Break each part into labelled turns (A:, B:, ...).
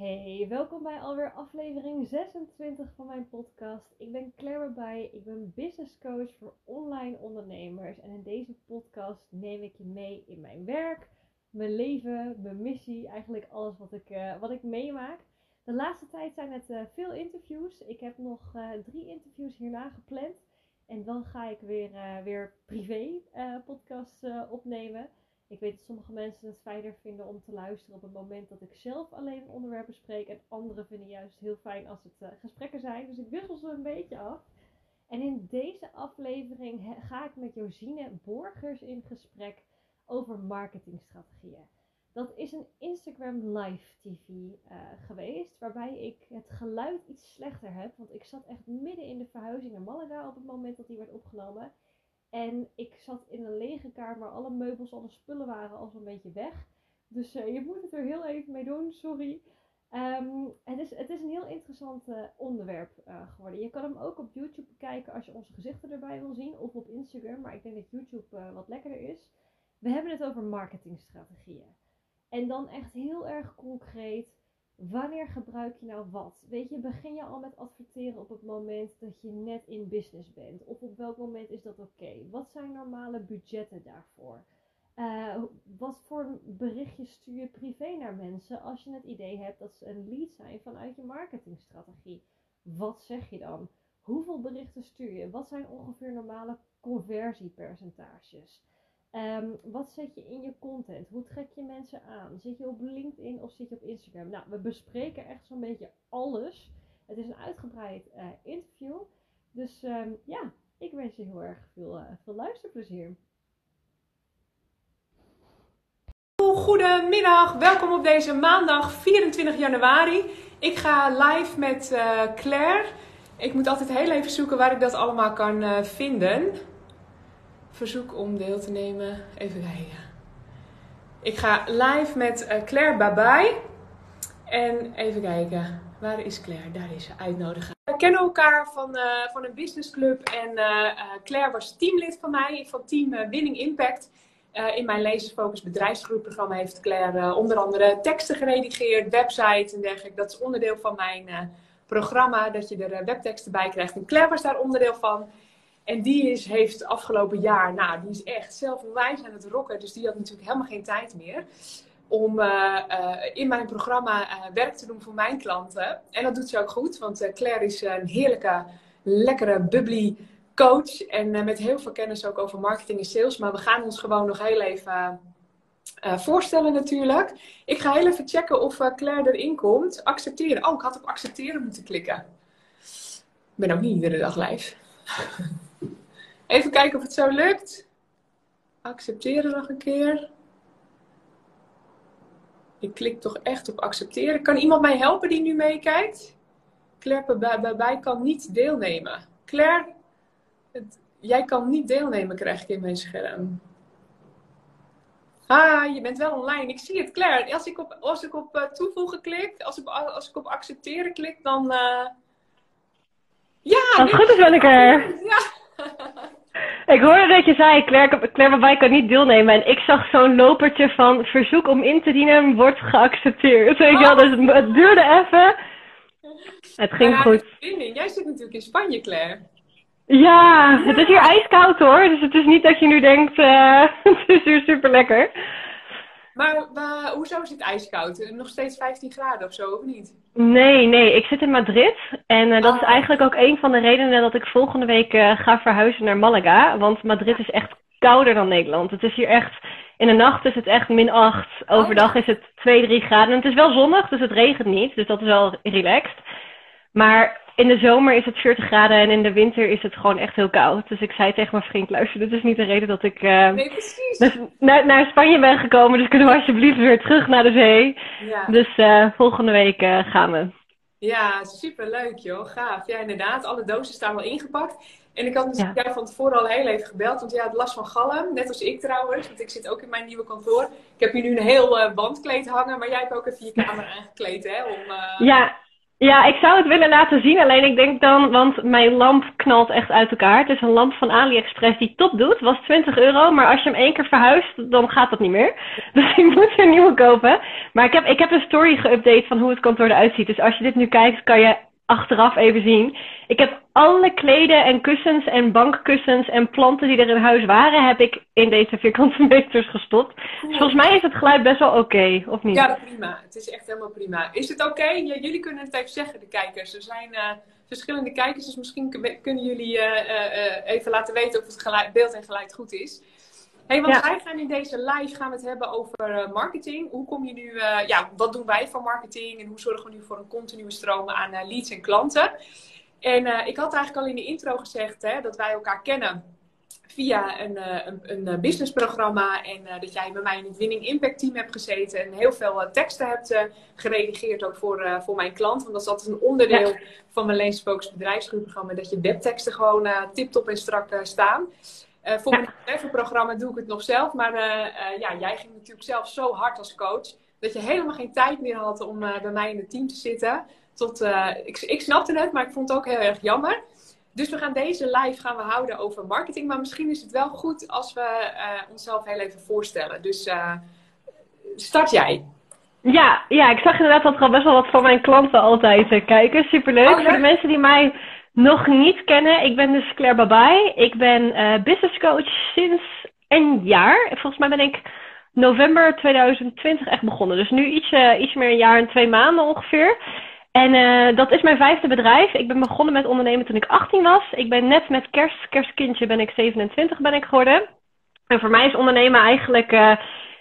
A: Hey, welkom bij alweer aflevering 26 van mijn podcast. Ik ben Claire Babij, ik ben business coach voor online ondernemers. En in deze podcast neem ik je mee in mijn werk, mijn leven, mijn missie, eigenlijk alles wat ik, uh, wat ik meemaak. De laatste tijd zijn het uh, veel interviews. Ik heb nog uh, drie interviews hierna gepland. En dan ga ik weer, weer privé podcasts opnemen. Ik weet dat sommige mensen het fijner vinden om te luisteren op het moment dat ik zelf alleen een onderwerp bespreek. En anderen vinden juist heel fijn als het uh, gesprekken zijn. Dus ik wissel ze een beetje af. En in deze aflevering ga ik met Josine Borgers in gesprek over marketingstrategieën. Dat is een Instagram live TV uh, geweest, waarbij ik het geluid iets slechter heb. Want ik zat echt midden in de verhuizing naar Malaga op het moment dat die werd opgenomen. En ik zat in een lege kamer, alle meubels, alle spullen waren al zo'n beetje weg. Dus uh, je moet het er heel even mee doen, sorry. Um, het, is, het is een heel interessant uh, onderwerp uh, geworden. Je kan hem ook op YouTube bekijken als je onze gezichten erbij wil zien. Of op Instagram, maar ik denk dat YouTube wat lekkerder is. We hebben het over marketingstrategieën. En dan echt heel erg concreet wanneer gebruik je nou wat? Weet je, begin je al met adverteren op het moment dat je net in business bent? Of op welk moment is dat oké? Wat zijn normale budgetten daarvoor? Uh, wat voor berichtjes stuur je privé naar mensen als je het idee hebt dat ze een lead zijn vanuit je marketingstrategie? Wat zeg je dan? Hoeveel berichten stuur je? Wat zijn ongeveer normale conversiepercentages? Um, wat zet je in je content? Hoe trek je mensen aan? Zit je op LinkedIn of zit je op Instagram? Nou, we bespreken echt zo'n beetje alles. Het is een uitgebreid uh, interview. Dus um, ja, ik wens je heel erg veel, uh, veel luisterplezier.
B: Goedemiddag, welkom op deze maandag 24 januari. Ik ga live met uh, Claire. Ik moet altijd heel even zoeken waar ik dat allemaal kan vinden verzoek om deel te nemen. Even kijken. Ik ga live met uh, Claire Babai. En even kijken. Waar is Claire? Daar is ze. Uitnodigen. We kennen elkaar van, uh, van een businessclub. En uh, Claire was teamlid van mij. Van team Winning Impact. in mijn Laserfocus bedrijfsgroepprogramma heeft Claire onder andere teksten geredigeerd. Websites en dergelijke. Dat is onderdeel van mijn programma. Dat je er webteksten bij krijgt. En Claire was daar onderdeel van. En die is, heeft afgelopen jaar, nou, die is echt zelf wijs aan het rocken. Dus die had natuurlijk helemaal geen tijd meer om uh, uh, in mijn programma uh, werk te doen voor mijn klanten. En dat doet ze ook goed, want Claire is een heerlijke, lekkere, bubbly coach. En met heel veel kennis ook over marketing en sales. Maar we gaan ons gewoon nog heel even voorstellen natuurlijk. Ik ga heel even checken of Claire erin komt. Accepteren. Oh, ik had op accepteren moeten klikken. Ik ben ook niet iedere dag live. Even kijken of het zo lukt. Accepteren nog een keer. Ik klik toch echt op accepteren. Kan iemand mij helpen die nu meekijkt? Claire bij, bij, kan niet deelnemen. Claire, het, jij kan niet deelnemen, krijg ik in mijn scherm. Ah, je bent wel online. Ik zie het, Claire. Als ik op, als ik op uh, toevoegen klik, als ik, als ik op accepteren klik, dan. Uh...
A: Ja! Als goed is ben ik er. Ja. Ik hoorde dat je zei, Claire, Claire kan niet deelnemen. En ik zag zo'n lopertje van verzoek om in te dienen wordt geaccepteerd. Weet je wel, dus het, het duurde even. Het ging ja, goed.
B: Jij zit natuurlijk in Spanje, Claire.
A: Ja, het is hier ijskoud hoor. Dus het is niet dat je nu denkt, uh, het is hier super lekker.
B: Maar, hoezo is het ijskoud? Nog steeds 15 graden of zo, of niet?
A: Nee, nee. Ik zit in Madrid. En uh, dat is ah. eigenlijk ook een van de redenen dat ik volgende week uh, ga verhuizen naar Malaga. Want Madrid is echt kouder dan Nederland. Het is hier echt... In de nacht is het echt min 8. Overdag is het 2, 3 graden. En het is wel zonnig, dus het regent niet. Dus dat is wel relaxed. Maar in de zomer is het 40 graden en in de winter is het gewoon echt heel koud. Dus ik zei tegen mijn vriend, luister, dit is niet de reden dat ik uh, nee, naar, naar, Spanje ben gekomen. Dus kunnen we alsjeblieft weer terug naar de zee. Ja. Dus uh, volgende week uh, gaan we.
B: Ja, superleuk joh. Gaaf. Ja, inderdaad. Alle dozen staan wel ingepakt. En ik had natuurlijk ja. van tevoren al heel even gebeld. Want jij had last van galm. Net als ik trouwens. Want ik zit ook in mijn nieuwe kantoor. Ik heb hier nu een heel bandkleed hangen. Maar jij hebt ook even je kamer aangekleed hè? Om,
A: ja,
C: Ja, ik zou het willen laten zien. Alleen ik denk dan, want mijn lamp knalt echt uit elkaar. Het is een lamp van AliExpress die top doet. Was 20 euro. Maar als je hem één keer verhuist, dan gaat dat niet meer. Dus ik moet een nieuwe kopen. Maar ik heb, ik heb een story geüpdate van hoe het kantoor eruit ziet. Dus als je dit nu kijkt, kan je achteraf even zien. Ik heb alle kleden en kussens en bankkussens en planten die er in huis waren, heb ik in deze vierkante meters gestopt. Dus volgens mij is het geluid best wel oké, of niet?
B: Ja, prima. Het is echt helemaal prima. Is het oké? Ja, jullie kunnen het even zeggen, de kijkers. Er zijn uh, verschillende kijkers, dus misschien kunnen jullie uh, uh, even laten weten of het geluid, beeld en geluid goed is. Hey, want wij gaan in deze live gaan we het hebben over marketing. Hoe kom je nu, ja, wat doen wij voor marketing en hoe zorgen we nu voor een continue stroom aan leads en klanten? En uh, ik had eigenlijk al in de intro gezegd hè, dat wij elkaar kennen via een, een, een eh, businessprogramma. En dat jij bij mij in het Winning Impact Team hebt gezeten. En heel veel teksten hebt geredigeerd ook voor, voor mijn klant. Want dat is altijd een onderdeel van mijn Laser Focus bedrijfsgroepprogramma. Dat je webteksten gewoon tip-top en strak staan. Voor ja. mijn doe ik het nog zelf. Maar ja, jij ging natuurlijk zelf zo hard als coach. Dat je helemaal geen tijd meer had om bij mij in het team te zitten tot, uh, ik, ik snapte het, maar ik vond het ook heel erg jammer. Dus we gaan deze live gaan we houden over marketing. Maar misschien is het wel goed als we uh, onszelf heel even voorstellen. Dus uh, start jij.
C: Ja, ja, ik zag inderdaad dat er al best wel wat van mijn klanten altijd kijken. Superleuk. Oh, Voor de mensen die mij nog niet kennen, ik ben dus Claire Babai. Ik ben business coach sinds een jaar. Volgens mij ben ik november 2020 echt begonnen. Dus nu iets, iets meer een jaar en twee maanden ongeveer. En uh, dat is mijn vijfde bedrijf. Ik ben begonnen met ondernemen toen ik 18 was. Ik ben net met kerst, kerstkindje ben ik 27 ben ik geworden. En voor mij is ondernemen eigenlijk uh,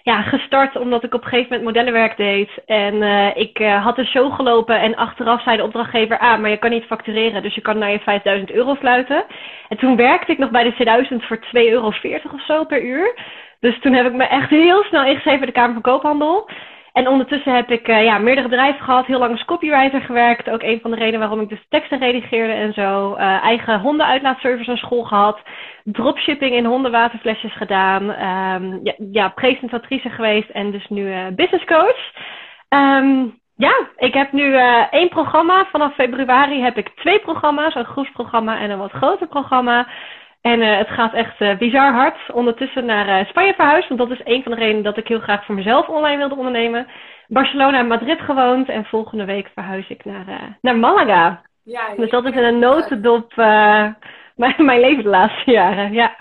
C: ja, gestart omdat ik op een gegeven moment modellenwerk deed. En uh, ik had een show gelopen en achteraf zei de opdrachtgever... ah, maar je kan niet factureren, dus je kan naar je 5000 euro fluiten. En toen werkte ik nog bij de C1000 voor 2,40 euro of zo per uur. Dus toen heb ik me echt heel snel ingeschreven bij de Kamer van Koophandel... En ondertussen heb ik uh, ja, meerdere bedrijven gehad, heel lang als copywriter gewerkt. Ook een van de redenen waarom ik dus teksten redigeerde en zo. Uh, eigen hondenuitlaatservice aan school gehad. Dropshipping in hondenwaterflesjes gedaan. Um, ja, ja, presentatrice geweest en dus nu uh, business coach. Um, ja, ik heb nu één programma. Vanaf februari heb ik twee programma's. Een groepsprogramma en een wat groter programma. En uh, het gaat echt uh, bizar hard. Ondertussen naar uh, Spanje verhuisd. Want dat is een van de redenen dat ik heel graag voor mezelf online wilde ondernemen. Barcelona en Madrid gewoond. En volgende week verhuis ik naar, naar Malaga. Ja, dus dat is in een notendop mijn, mijn leven de laatste jaren. Ja.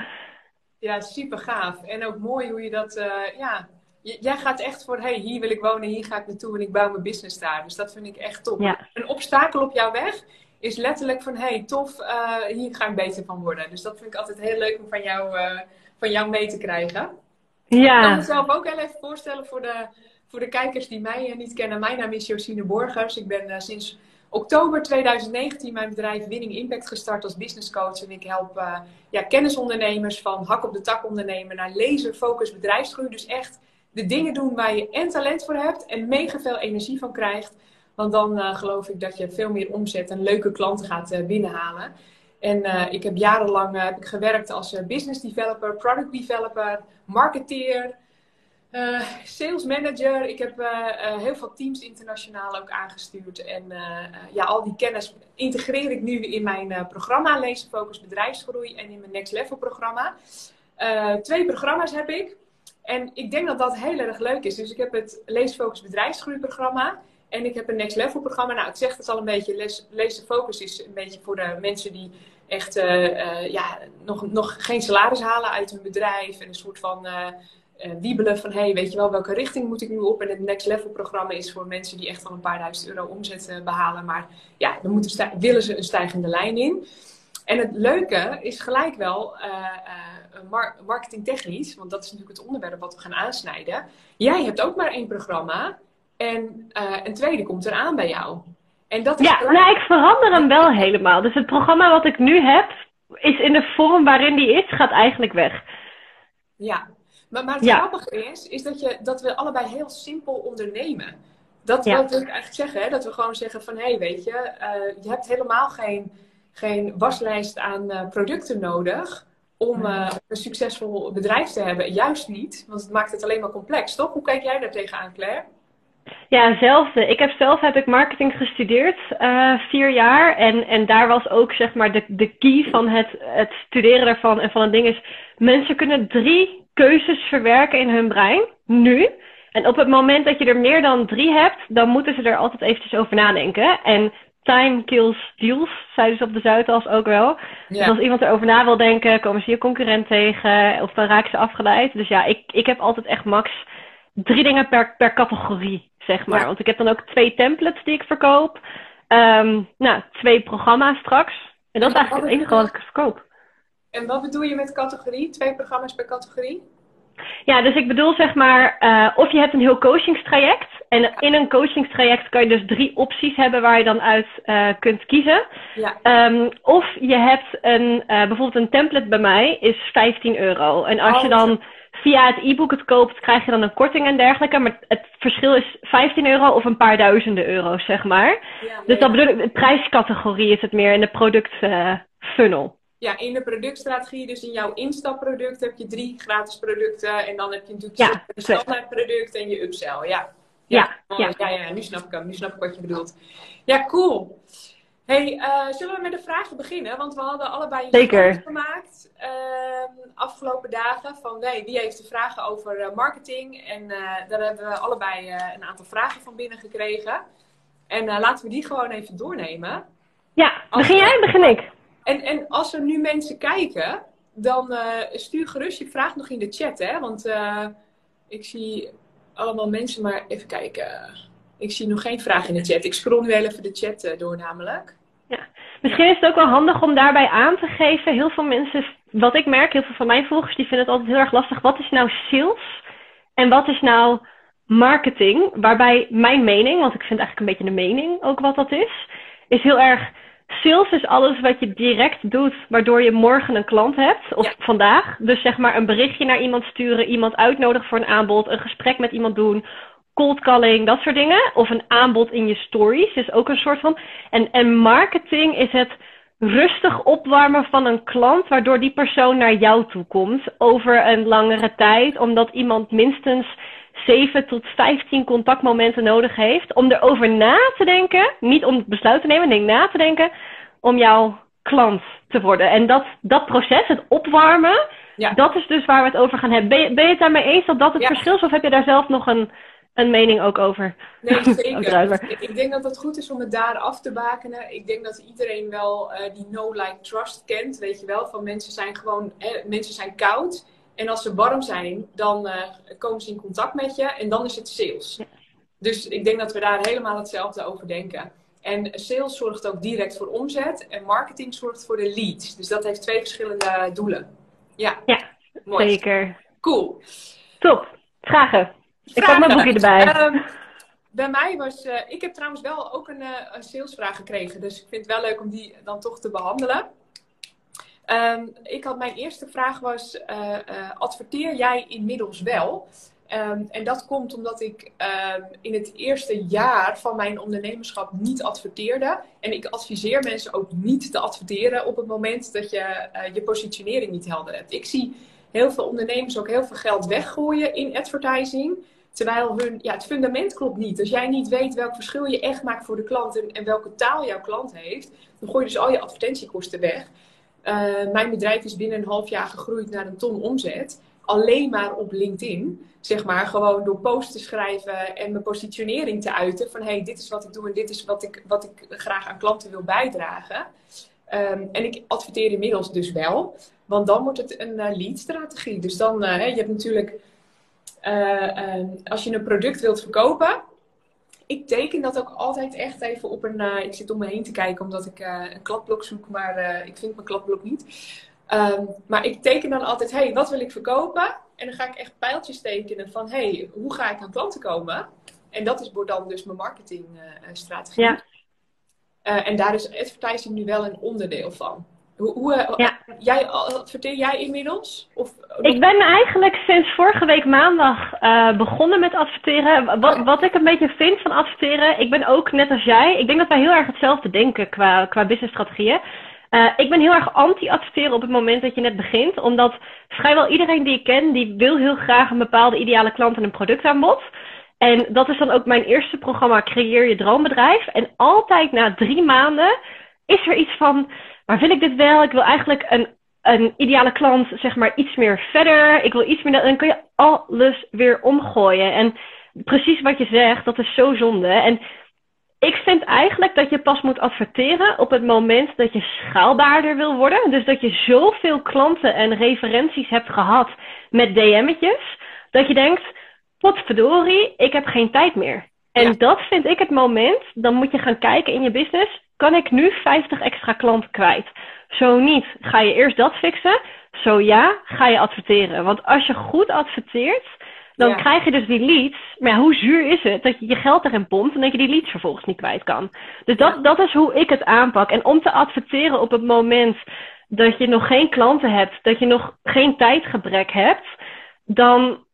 B: ja, super gaaf. En ook mooi hoe je dat... ja, jij gaat echt voor, hey, hier wil ik wonen, hier ga ik naartoe en ik bouw mijn business daar. Dus dat vind ik echt top. Ja. Een obstakel op jouw weg is letterlijk van hey, tof, uh, hier ga ik beter van worden. Dus dat vind ik altijd heel leuk om van jou, uh, van jou mee te krijgen. Ja. Ik kan mezelf ook heel even voorstellen voor de, voor de kijkers die mij niet kennen. Mijn naam is Josine Borgers. Ik ben uh, sinds oktober 2019 mijn bedrijf Winning Impact gestart als business coach. En ik help ja, kennisondernemers van hak op de tak ondernemen naar laser focus bedrijfsgroei. Dus echt de dingen doen waar je en talent voor hebt en mega veel energie van krijgt. Want dan uh, geloof ik dat je veel meer omzet en leuke klanten gaat uh, binnenhalen. En uh, ik heb jarenlang heb ik gewerkt als business developer, product developer, marketeer, sales manager. Ik heb heel veel teams internationaal ook aangestuurd. En ja, al die kennis integreer ik nu in mijn programma Lezen Focus Bedrijfsgroei en in mijn Next Level programma. twee programma's heb ik. En ik denk dat dat heel erg leuk is. Dus ik heb het Lees Focus Bedrijfsgroei programma. En ik heb een Next Level programma. Nou, ik zeg het al een beetje. Les, de Focus is een beetje voor de mensen die echt uh, uh, ja, nog, nog geen salaris halen uit hun bedrijf. En een soort van uh, wiebelen van, hey, weet je wel, welke richting moet ik nu op? En het Next Level programma is voor mensen die echt al een paar duizend euro omzet behalen. Maar ja, dan moeten willen ze een stijgende lijn in. En het leuke is gelijk wel marketingtechnisch, want dat is natuurlijk het onderwerp wat we gaan aansnijden. Jij hebt ook maar één programma. En uh, een tweede komt eraan bij jou.
C: En dat ja, nou, ik verander hem wel helemaal. Dus het programma wat ik nu heb, is in de vorm waarin die is, gaat eigenlijk weg.
B: Ja, maar, maar het grappige is, is dat, je, dat we allebei heel simpel ondernemen. Dat wil ik eigenlijk zeggen, hè? dat we gewoon zeggen van, hé, hey, weet je, uh, je hebt helemaal geen, geen waslijst aan uh, producten nodig om uh, een succesvol bedrijf te hebben. Juist niet, want het maakt het alleen maar complex, toch? Hoe kijk jij daar tegenaan, Claire?
C: Ja, hetzelfde. Ik heb zelf heb ik marketing gestudeerd, uh, vier jaar. En, en daar was ook zeg maar de, de key van het, het studeren daarvan en van het ding is, mensen kunnen drie keuzes verwerken in hun brein, nu. En op het moment dat je er meer dan drie hebt, dan moeten ze er altijd eventjes over nadenken. En time kills deals, zeiden ze op de Zuidas ook wel. Dus als iemand erover na wil denken, komen ze je concurrent tegen of dan raken ze afgeleid. Dus ja, ik, ik heb altijd echt max drie dingen per, per categorie, zeg maar. Want ik heb dan ook twee templates die ik verkoop. Um, nou, twee programma's straks. En dat is eigenlijk het enige wat ik verkoop.
B: En wat bedoel je met categorie? Twee programma's per categorie?
C: Ja, dus ik bedoel zeg maar, uh, of je hebt een heel coachingstraject. En in een coachingstraject kan je dus drie opties hebben waar je dan uit uh, kunt kiezen. Ja. Um, of je hebt een, uh, bijvoorbeeld een template bij mij is 15 euro. En als oh, je dan via het e-book het koopt, krijg je dan een korting en dergelijke. Maar het verschil is 15 euro of een paar duizenden euro's, zeg maar. Ja, dus dat bedoel ik, de prijscategorie is het meer in de productfunnel
B: ja, in de productstrategie, dus in jouw instapproduct heb je drie gratis producten. En dan heb je natuurlijk ja, een standaard product en je upsell. Ja. Ja, ja, ja. ja, nu snap ik hem. Nu snap ik wat je bedoelt. Ja, cool. Hey, uh, zullen we met de vragen beginnen? Want we hadden allebei een
C: Zeker.
B: gemaakt uh, afgelopen dagen van hey, wie heeft de vragen over uh, marketing. En uh, daar hebben we allebei een aantal vragen van binnen gekregen. En laten we die gewoon even doornemen.
C: Ja, begin jij begin ik?
B: En, en als er nu mensen kijken, dan stuur gerust je vraag nog in de chat. Hè? Want ik zie allemaal mensen, maar even kijken. Ik zie nog geen vraag in de chat. Ik scroll nu even de chat door namelijk.
C: Misschien is het ook wel handig om daarbij aan te geven. Heel veel mensen, wat ik merk, heel veel van mijn volgers, die vinden het altijd heel erg lastig. Wat is nou sales? En wat is nou marketing? Waarbij mijn mening, want ik vind eigenlijk een beetje de mening ook wat dat is, is heel erg Sales is alles wat je direct doet, waardoor je morgen een klant hebt, of vandaag. Dus zeg maar een berichtje naar iemand sturen, iemand uitnodigen voor een aanbod, een gesprek met iemand doen, cold calling, dat soort dingen. Of een aanbod in je stories is ook een soort van. En, en marketing is het rustig opwarmen van een klant, waardoor die persoon naar jou toe komt over een langere tijd, omdat iemand minstens 7 tot 15 contactmomenten nodig heeft om erover na te denken, niet om het besluit te nemen, nee, na te denken, om jouw klant te worden. En dat, dat proces, het opwarmen, ja. dat is dus waar we het over gaan hebben. Ben je, ben je het daarmee eens dat dat het verschil is, of heb je daar zelf nog een, een mening ook over?
B: Nee, zeker. ik denk dat het goed is om het daar af te bakenen. Ik denk dat iedereen wel uh, die no, like, trust kent, weet je wel. Van mensen zijn gewoon, eh, mensen zijn koud. En als ze warm zijn, dan uh, komen ze in contact met je en dan is het sales. Dus ik denk dat we daar helemaal hetzelfde over denken. En sales zorgt ook direct voor omzet en marketing zorgt voor de leads. Dus dat heeft twee verschillende doelen. Ja,
C: ja Mooi. zeker.
B: Cool.
C: Top. Vragen. Ik heb mijn boekje erbij.
B: Um, bij mij was, uh, ik heb trouwens wel ook een, uh, een salesvraag gekregen. Dus ik vind het wel leuk om die dan toch te behandelen. Um, ik had mijn eerste vraag was, uh, uh, adverteer jij inmiddels wel? Um, en dat komt omdat ik um, in het eerste jaar van mijn ondernemerschap niet adverteerde. En ik adviseer mensen ook niet te adverteren op het moment dat je uh, je positionering niet helder hebt. Ik zie heel veel ondernemers ook heel veel geld weggooien in advertising. Terwijl hun, ja, het fundament klopt niet. Als jij niet weet welk verschil je echt maakt voor de klant en, welke taal jouw klant heeft, dan gooi je dus al je advertentiekosten weg. Uh, mijn bedrijf is binnen een half jaar gegroeid naar een ton omzet. Alleen maar op LinkedIn. Zeg maar gewoon door posts te schrijven en mijn positionering te uiten. Van hey, dit is wat ik doe en dit is wat ik, wat ik graag aan klanten wil bijdragen. Um, en ik adverteer inmiddels dus wel. Want dan wordt het een uh, lead strategie. Dus dan, uh, je hebt natuurlijk, uh, als je een product wilt verkopen, ik teken dat ook altijd echt even op een. Uh, ik zit om me heen te kijken omdat ik uh, een kladblok zoek, maar uh, ik vind mijn kladblok niet. Um, maar ik teken dan altijd: hey, wat wil ik verkopen? En dan ga ik echt pijltjes tekenen van: hey, hoe ga ik aan klanten komen? En dat is dan dus mijn marketingstrategie. Ja. en daar is advertising nu wel een onderdeel van. Hoe, hoe eh, ja. jij, adverteer jij inmiddels? Of,
C: ik ben eigenlijk sinds vorige week maandag uh, begonnen met adverteren. Wat, wat ik een beetje vind van adverteren, ik ben ook net als jij. Ik denk dat wij heel erg hetzelfde denken qua, qua businessstrategieën. Uh, ik ben heel erg anti-adverteren op het moment dat je net begint. Omdat vrijwel iedereen die ik ken, die wil heel graag een bepaalde ideale klant en een product aanbod. En dat is dan ook mijn eerste programma, Creëer je droombedrijf. En altijd na drie maanden is er iets van, maar wil ik dit wel? Ik wil eigenlijk een, een ideale klant, zeg maar, iets meer verder. Ik wil iets meer, dan kun je alles weer omgooien. En precies wat je zegt, dat is zo zonde. En ik vind eigenlijk dat je pas moet adverteren op het moment dat je schaalbaarder wil worden. Dus dat je zoveel klanten en referenties hebt gehad met DM'tjes, dat je denkt, potverdorie, ik heb geen tijd meer. En dat vind ik het moment, dan moet je gaan kijken in je business, kan ik nu 50 extra klanten kwijt? Zo niet, ga je eerst dat fixen. Zo ja, ga je adverteren. Want als je goed adverteert, dan krijg je dus die leads. Maar ja, hoe zuur is het dat je je geld erin pompt en dat je die leads vervolgens niet kwijt kan. Dus dat, dat is hoe ik het aanpak. En om te adverteren op het moment dat je nog geen klanten hebt, dat je nog geen tijdgebrek hebt, dan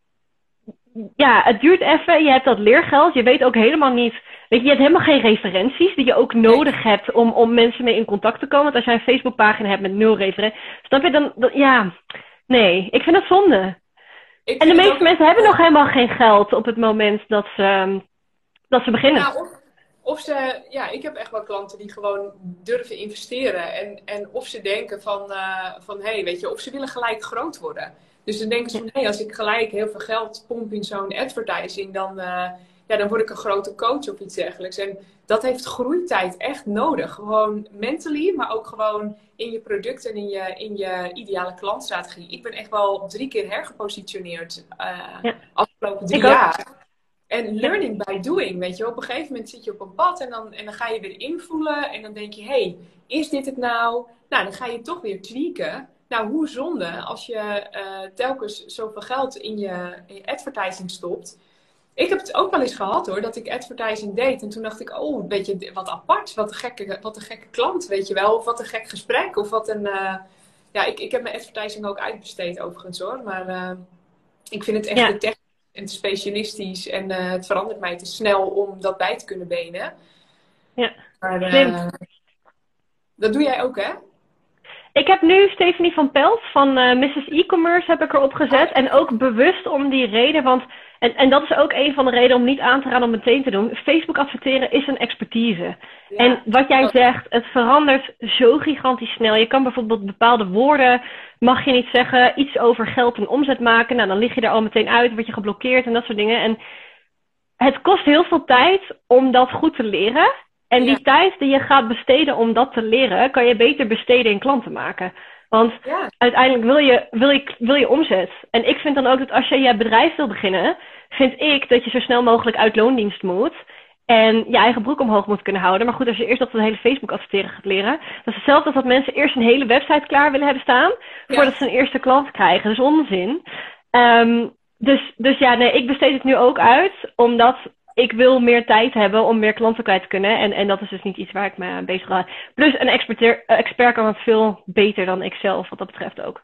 C: ja, het duurt even. Je hebt dat leergeld. Je weet ook helemaal niet. Weet je, je hebt helemaal geen referenties die je ook nodig hebt om, om mensen mee in contact te komen. Want als jij een Facebookpagina hebt met nul referenties, snap je dan, dan ja, nee, ik vind dat zonde en de meeste mensen hebben nog helemaal geen geld op het moment dat ze, ehm, dat ze beginnen.
B: Ja, of, of, ze, ja, ik heb echt wel klanten die gewoon durven investeren. En, en of ze denken van, uh, van hé, hey, weet je, of ze willen gelijk groot worden. Dus dan denken ze van, hé, hey, als ik gelijk heel veel geld pomp in zo'n advertising, dan, uh, ja, dan word ik een grote coach of iets dergelijks. En dat heeft groeitijd echt nodig. Gewoon mentally, maar ook gewoon in je product en in je, in je ideale klantstrategie. Ik ben echt wel drie keer hergepositioneerd uh, afgelopen drie jaar. En learning by doing, weet je Op een gegeven moment zit je op een pad en dan, en dan ga je weer invoelen. En dan denk je, hey, is dit het nou? Nou, dan ga je toch weer tweaken. Nou, hoe zonde als je uh, telkens zoveel geld in je, in je advertising stopt ik heb het ook wel eens gehad hoor, dat ik advertising deed. En toen dacht ik, oh, weet je, wat apart. Wat een gekke, wat een gekke klant, weet je wel. Of wat een gek gesprek. Of wat een... Uh... Ja, ik, ik heb mijn advertising ook uitbesteed overigens hoor. Maar uh, ik vind het echt te technisch en te specialistisch. En uh, het verandert mij te snel om dat bij te kunnen benen.
C: Ja,
B: maar, Dat doe jij ook hè?
C: Ik heb nu Stephanie van Pelt van uh, Mrs. E-Commerce heb ik erop gezet. Oh. En ook bewust om die reden, want en, en dat is ook een van de redenen om niet aan te raden om meteen te doen. Facebook adverteren is een expertise. En wat jij zegt, het verandert zo gigantisch snel. Je kan bijvoorbeeld bepaalde woorden, mag je niet zeggen, iets over geld en omzet maken. Nou, dan lig je er al meteen uit, word je geblokkeerd en dat soort dingen. En het kost heel veel tijd om dat goed te leren. En die tijd die je gaat besteden om dat te leren, kan je beter besteden in klanten maken. Want uiteindelijk wil je, wil, je, wil je omzet. En ik vind dan ook dat als je je bedrijf wil beginnen, vind ik dat je zo snel mogelijk uit loondienst moet. En je eigen broek omhoog moet kunnen houden. Maar goed, als je eerst dat een hele Facebook adverteren gaat leren. Dat is hetzelfde als dat mensen eerst een hele website klaar willen hebben staan. Voordat ze een eerste klant krijgen. Dat is onzin. Um, dus, dus ja, nee, ik besteed het nu ook uit. Omdat ik wil meer tijd hebben om meer klanten kwijt te kunnen. En, en dat is dus niet iets waar ik me aan bezig ga. Plus een expert, expert kan het veel beter dan ik zelf, wat dat betreft ook.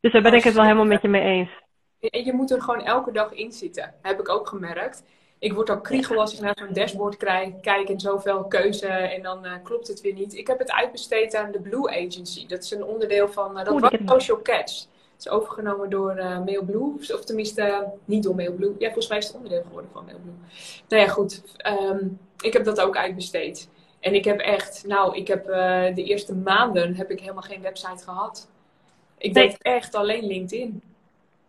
C: Dus daar ben ik het wel helemaal met je mee eens.
B: En je moet er gewoon elke dag in zitten. Heb ik ook gemerkt. Ik word ook kriegel als ik naar zo'n dashboard krijg, kijk en zoveel keuze en dan uh, klopt het weer niet. Ik heb het uitbesteed aan de Blue Agency. Dat is een onderdeel van, uh, dat was Social Catch is overgenomen door uh, Mailblue. Of tenminste, niet door Mailblue. Ja, volgens mij is het onderdeel geworden van Mailblue. Nou ja, goed. Ehm, ik heb dat ook uitbesteed. En ik heb echt, nou, ik heb uh, de eerste maanden heb ik helemaal geen website gehad. Ik deed echt alleen LinkedIn.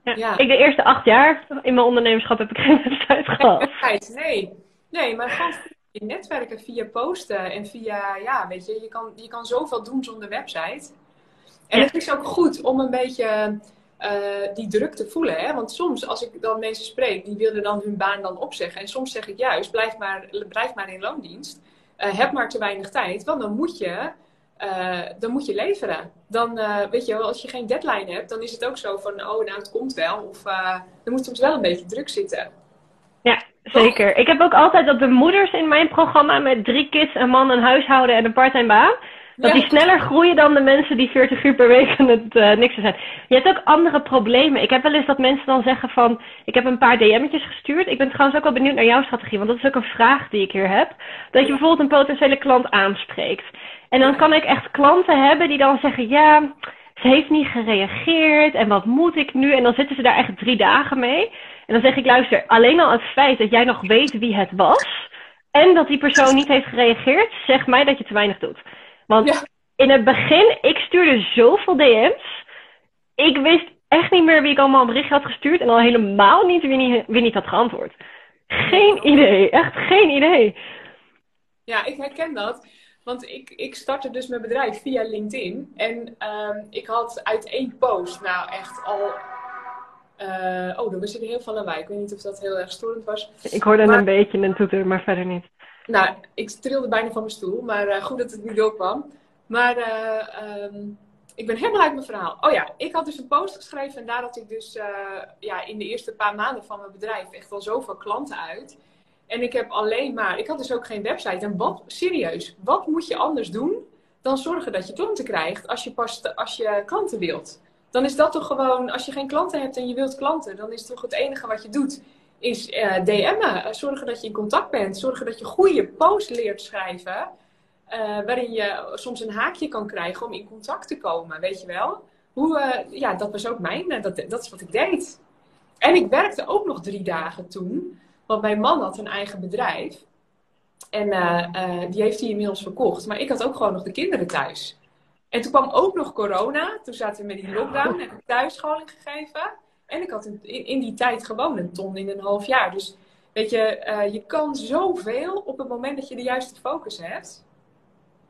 C: Ja, ja. Ik de eerste acht jaar in mijn ondernemerschap heb ik geen website gehad.
B: Nee, nee, maar gewoon via netwerken, via posten en via, ja, weet je, je kan, je kan zoveel doen zonder website. En het is ook goed om een beetje uh, die druk te voelen. Hè? Want soms, als ik dan mensen spreek, die willen dan hun baan dan opzeggen. En soms zeg ik juist, blijf maar, blijf maar in loondienst. Uh, heb maar te weinig tijd, want dan moet je, uh, dan moet je leveren. Dan, weet je wel, als je geen deadline hebt, dan is het ook zo van, oh, nou, het komt wel. Of er moet soms wel een beetje druk zitten.
C: Ja, zeker. Ik heb ook altijd dat de moeders in mijn programma met drie kids, een man, een huishouden en een parttime baan dat die sneller groeien dan de mensen die 40 uur per week aan het uh, niks zijn. Je hebt ook andere problemen. Ik heb wel eens dat mensen dan zeggen van... Ik heb een paar DM'tjes gestuurd. Ik ben trouwens ook wel benieuwd naar jouw strategie. Want dat is ook een vraag die ik hier heb. Dat je bijvoorbeeld een potentiële klant aanspreekt. En dan kan ik echt klanten hebben die dan zeggen... Ja, ze heeft niet gereageerd. En wat moet ik nu? En dan zitten ze daar echt drie dagen mee.
A: En dan zeg ik, luister, alleen al het feit dat jij nog weet wie het was. En dat die persoon niet heeft gereageerd, zegt mij dat je te weinig doet. Want
B: Ja.
A: in het begin, ik stuurde zoveel DM's. Ik wist echt niet meer wie ik allemaal een bericht had gestuurd. En al helemaal niet wie niet, wie niet had geantwoord. Geen idee, echt geen idee.
B: Ja, ik herken dat. Want ik, ik startte dus mijn bedrijf via LinkedIn. En ehm, ik had uit één post, nou echt al. eh, oh, er zit heel veel lawaai. Ik weet niet of dat heel erg storend was.
A: Ik hoorde
B: Maar-
A: een beetje een toeter, maar verder niet.
B: Nou, ik trilde bijna van mijn stoel, maar eh, goed dat het niet doorkwam. Maar eh, ehm, ik ben helemaal uit mijn verhaal. Oh ja, ik had dus een post geschreven en daar had ik dus eh, ja, in de eerste paar maanden van mijn bedrijf echt al zoveel klanten uit. En ik heb alleen maar, ik had dus ook geen website. En wat, serieus, wat moet je anders doen dan zorgen dat je klanten krijgt als je, pas, als je klanten wilt? Dan is dat toch gewoon, als je geen klanten hebt en je wilt klanten, dan is toch het enige wat je doet, is eh, DM'en. Zorgen dat je in contact bent. Zorgen dat je goede posts leert schrijven. eh, waarin je soms een haakje kan krijgen om in contact te komen, weet je wel? Hoe, eh, ja, dat was ook mijn, dat, dat is wat ik deed. En ik werkte ook nog drie dagen toen, want mijn man had een eigen bedrijf. En die heeft hij inmiddels verkocht. Maar ik had ook gewoon nog de kinderen thuis. En toen kwam ook nog corona. Toen zaten we met die lockdown. Heb ik thuisscholing gegeven. En ik had in, in, die tijd gewoon een ton in een half jaar. Dus weet je, eh, je kan zoveel op het moment dat je de juiste focus hebt.